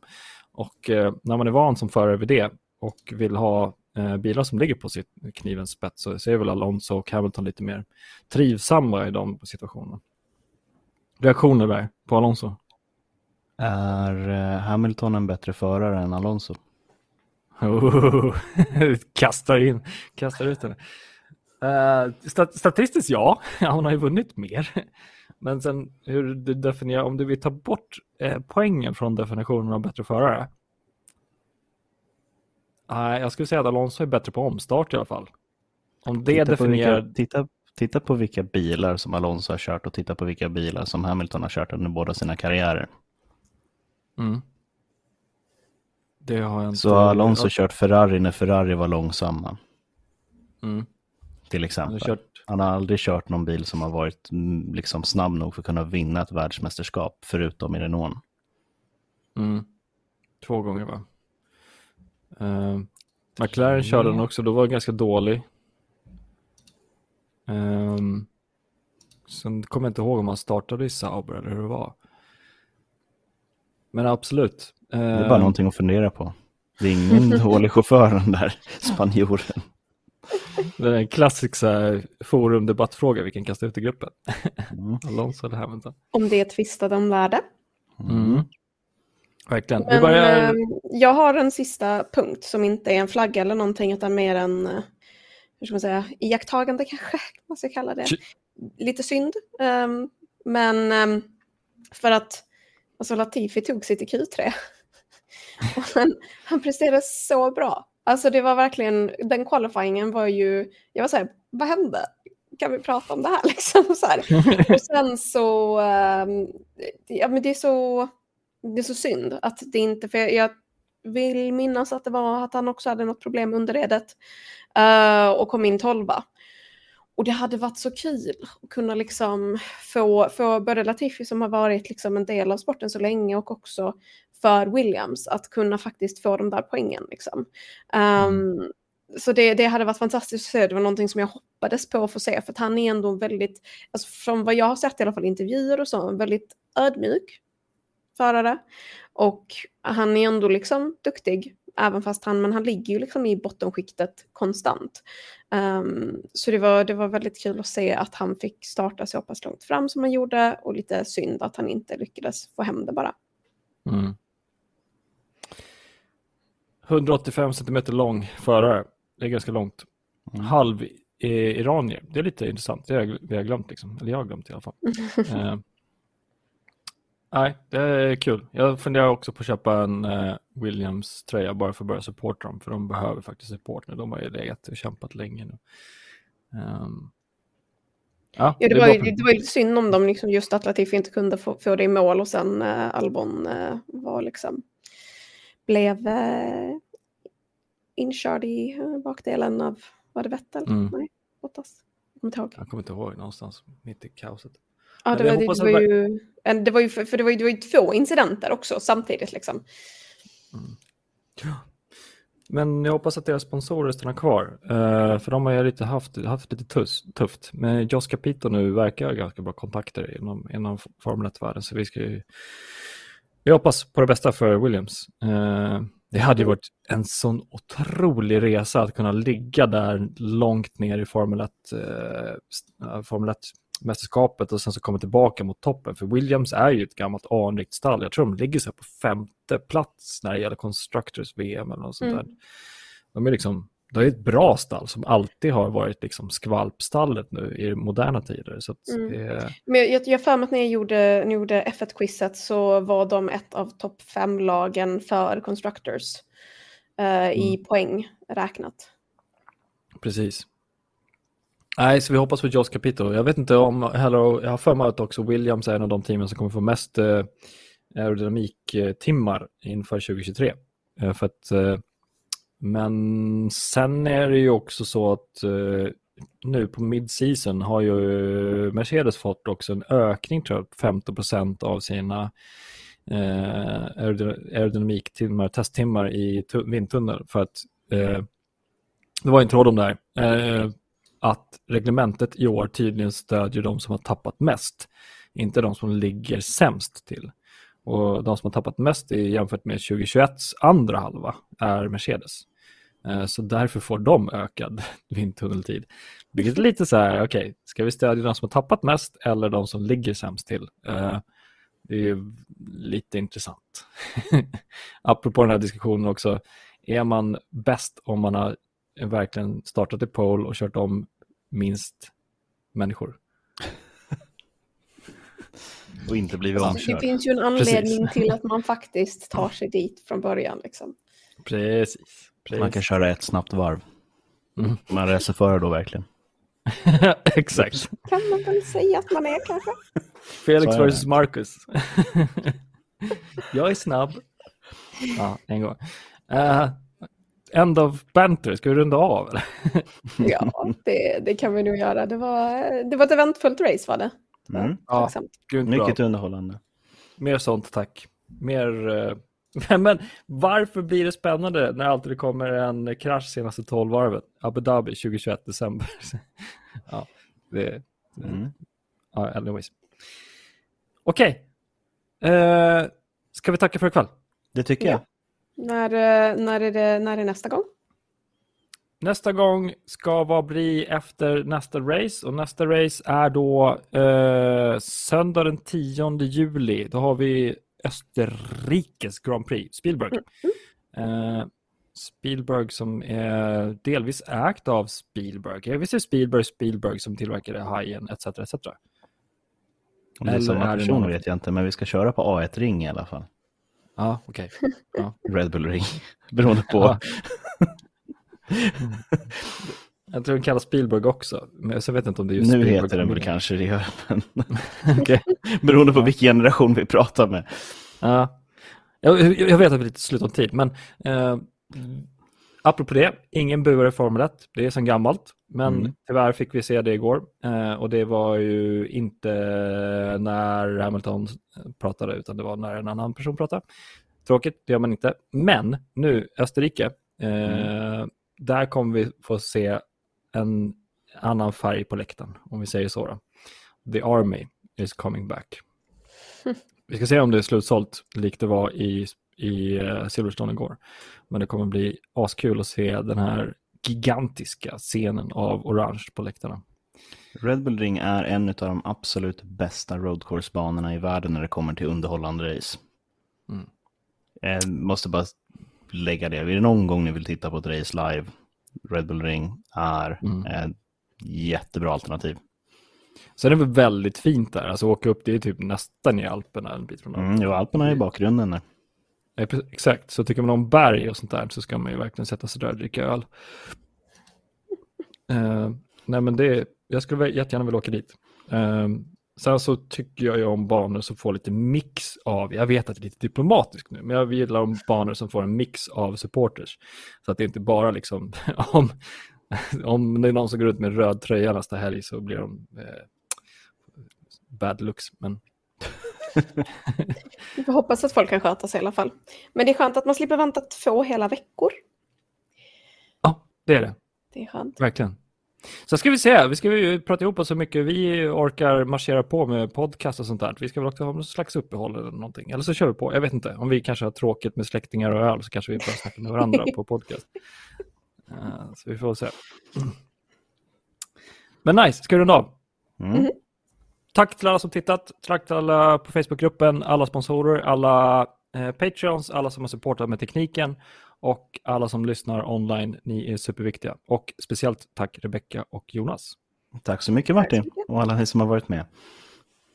Och uh, när man är van som förare vid det och vill ha uh, bilar som ligger på sitt knivens spets så, är väl Alonso och Hamilton lite mer trivsamma i de situationerna reaktioner där på Alonso? Är eh, Hamilton en bättre förare än Alonso? Oh, kastar in, kastar ut henne. Uh, stat statistiskt ja, hon har ju vunnit mer. Men sen hur du definierar, om du vill ta bort eh, poängen från definitionen av bättre förare. Uh, jag skulle säga att Alonso är bättre på omstart i alla fall. Om det titta definierar... På vilka, titta, Titta på vilka bilar som Alonso har kört och titta på vilka bilar som Hamilton har kört under båda sina karriärer. Mm. Det har jag inte... Så Alonso kört Ferrari när Ferrari var långsamma. Mm. Till exempel. Han har, aldrig kört någon bil som har varit mm, liksom snabb nog för att kunna vinna ett världsmästerskap, förutom i Renault. Mm. Två gånger va? Uh, McLaren körde den också, då var den ganska dålig. Um, sen kommer jag inte ihåg om han startade i Sauber eller hur det var. Men absolut. Det är bara Eh, någonting att fundera på. Det är ingen dålig chaufför den där spanjoren. Det är en klassisk så forumdebattfråga vi kan kasta ut i gruppen. Mm. Alonso eller Hamilton. Om det tvistade om lärde. Mm. Verkligen. Men börjar... eh, jag har en sista punkt som inte är en flagga eller någonting utan mer en, eh, hur ska man säga, iakttagande kanske, vad ska jag kalla det. Lite synd. ehm, men ehm, för att alltså Latifi tog sig till Q3. Och han, han presterade så bra. Alltså det var verkligen, den qualifyingen var ju, jag var så här, vad hände? Kan vi prata om det här liksom? Så här. Och sen så, ehm, ja men det är så, det är så synd att det inte, för jag, jag vill minnas att det var att han också hade något problem med underredet uh, och kom in tolva. Och det hade varit så kul att kunna liksom få, få både Latifi som har varit liksom en del av sporten så länge och också för Williams att kunna faktiskt få de där poängen. Liksom. Um, Så det, det hade varit fantastiskt att se, det var någonting som jag hoppades på att få se för att han är ändå väldigt, alltså från vad jag har sett i alla fall intervjuer och så, väldigt ödmjuk förare. Och han är ändå liksom duktig, även fast han, men han ligger ju liksom i bottenskiktet konstant. Ehm, så det var, det var väldigt kul att se att han fick starta så pass långt fram som han gjorde och lite synd att han inte lyckades få hem det bara. Mm. 185 centimeter lång förare. Det är ganska långt. Mm. Halv i- iranier. Det är lite intressant. Det har jag- vi har glömt, liksom. eller jag har glömt i alla fall. Eh, nej, det är kul. Jag funderar också på att köpa en eh, Williams-tröja bara för att börja supporta dem, för de behöver faktiskt support nu. De har ju legat och kämpat länge nu. Ehm, ja, Ja, det, var ju, det var ju lite synd om dem, liksom just att Latifi inte kunde få, få det i mål och sen eh, Albon eh, var liksom, blev eh, inkörd i eh, bakdelen av, var det Vettel? Mm. Nej, Bottas. Jag kommer inte ihåg. Jag kommer inte ihåg någonstans mitt i kaoset. Ja, det var, det, var ju, det var ju, för, det var ju, det var ju två incidenter också samtidigt liksom. Men jag hoppas att deras sponsorer stannar kvar. eh, för de har ju lite haft, haft lite tuss, tufft. Men Jos Capito nu verkar ha ganska bra kontakter inom, inom Formel 1-världen. Så vi ska ju... Vi hoppas på det bästa för Williams. Eh, det hade ju varit en sån otrolig resa att kunna ligga där långt ner i Formel 1, eh, Formel 1 mästerskapet och sen så komma tillbaka mot toppen. För Williams är ju ett gammalt anrikt stall. Jag tror de ligger så på femte plats när det gäller Constructors VM eller något sånt Mm. där. De är liksom, det är ett bra stall som alltid har varit liksom skvalpstallet nu i moderna tider. Så Mm. det, Men jag, har för mig att när jag gjorde, gjorde F1-quizet så var de ett av topp fem-lagen för Constructors eh, i Mm. poäng räknat. precis. Nej, så vi hoppas på Josh Capito. Jag vet inte om heller, jag har för mig att också Williams är en av de teamen som kommer få mest eh, aerodynamiktimmar inför 2023. Eh, för att, eh, men sen är det ju också så att eh, nu på mid-season har ju Mercedes fått också en ökning tror jag, 15 av sina eh, aerodynamiktimmar, testtimmar i vindtunnel för att eh, det var en tråd om det här, eh, att reglementet i år tydligen stödjer de som har tappat mest, inte de som ligger sämst till. Och de som har tappat mest i, jämfört med 2021s andra halva är Mercedes. Eh, så därför får de ökad vindtunneltid. Vilket är lite så här, okej, ska vi stödja de som har tappat mest eller de som ligger sämst till? Eh, det är ju lite intressant. Apropå den här diskussionen också, är man bäst om man har verkligen startat i pole och kört om minst människor? Och inte blivit Det omkörd. finns ju en anledning Precis. till att man faktiskt tar sig dit från början. Liksom. Precis. Precis. Man kan köra ett snabbt varv. Mm. Man racerförare då verkligen. Exakt. Kan man väl säga att man är kanske. Felix det. versus Marcus. jag är snabb. Ja, en gång. Uh, end of banter, ska vi runda av? Eller? Ja, det, det kan vi nog göra. Det var, det var ett eventfullt race var det. Mm. Ja, bra. Mycket underhållande. Mer sånt, tack. Mer... eh, men varför blir det spännande när alltid det kommer en krasch senaste 12 varvet? Abu Dhabi 2021 december. ja, det... Mm. Ja, anyways. Okej. Eh, ska vi tacka för ikväll? Det tycker Ja. jag. När, eh, när, är det, när är nästa gång? Nästa gång ska vad bli efter nästa race och nästa race är då eh, söndag den 10 juli. Då har vi Österrikes Grand Prix, Spielberg. Eh, Spielberg som är delvis ägt av Spielberg. Jag visste Spielberg Spielberg som tillverkade Hajen etc. etc. Om det är Eller samma är person vet jag inte, men vi ska köra på A1-ring i alla fall. Ja, okej. Ja. Red Bull Ring. Beroende på. Ja. Jag tror den kallas Spielberg också, men så vet jag inte om det är just nu Spielberg. heter den väl kanske det, gör, men Okej. beroende på vilken generation vi pratar med. Ja. Jag, jag vet att vi är lite slut om tid, men eh, apropå det, ingen buar i Formel 1. Det är sedan gammalt, men Mm. tyvärr fick vi se det igår. Eh, och det var ju inte när Hamilton pratade, utan det var när en annan person pratade. Tråkigt, det gör man inte. Men nu, Österrike, eh, där kommer vi få se en annan färg på läktaren, om vi säger så. Då. The Army is coming back. Vi ska se om det är slutsålt likt det var i, i eh, Silverstone igår. Men det kommer bli askul att se den här gigantiska scenen av orange på läktarna. Red Bull Ring är en av de absolut bästa roadcourse-banorna i världen när det kommer till underhållande race. Mm. Jag måste bara lägga det. Är det någon gång ni vill titta på ett race live, Red Bull Ring är Mm. ett jättebra alternativ. Sen är det väl väldigt fint där, alltså åka upp, det är typ nästan i Alperna en bit från Mm, jo, Alperna är i bakgrunden där. Exakt, så tycker man om berg och sånt där så ska man ju verkligen sätta sig där och dricka öl. Uh, nej men det, jag skulle jättegärna vilja åka dit. Uh, sen så tycker jag ju om banor som får lite mix av, jag vet att det är lite diplomatiskt nu, men jag gillar om banor som får en mix av supporters. Så att det inte bara liksom, om, om det är någon som går ut med röd tröja nästa helg så blir de eh, bad looks. Men vi får hoppas att folk kan sköta sig i alla fall. Men det är skönt att man slipper vänta två hela veckor. ja, det är det. Det är skönt. Verkligen. Så ska vi se, vi ska ju prata ihop oss så mycket vi orkar marschera på med podcast och sånt där. Vi ska väl också ha någon slags uppehåll eller någonting. Eller så kör vi på, jag vet inte. Om vi kanske har tråkigt med släktingar och öl så kanske vi börjar snacka med varandra på podcast. Eh, så vi får se. Men nice, ska vi runda av? Mm. Tack till alla som tittat, tack till alla på Facebookgruppen, alla sponsorer, alla eh, Patreons, alla som har supportat med tekniken och alla som lyssnar online. Ni är superviktiga. Och speciellt tack Rebecka och Jonas. Tack så mycket Martin och alla ni som har varit med.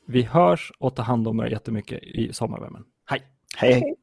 Vi hörs och tar hand om er jättemycket i sommarvärmen. Hej! Hej! hej.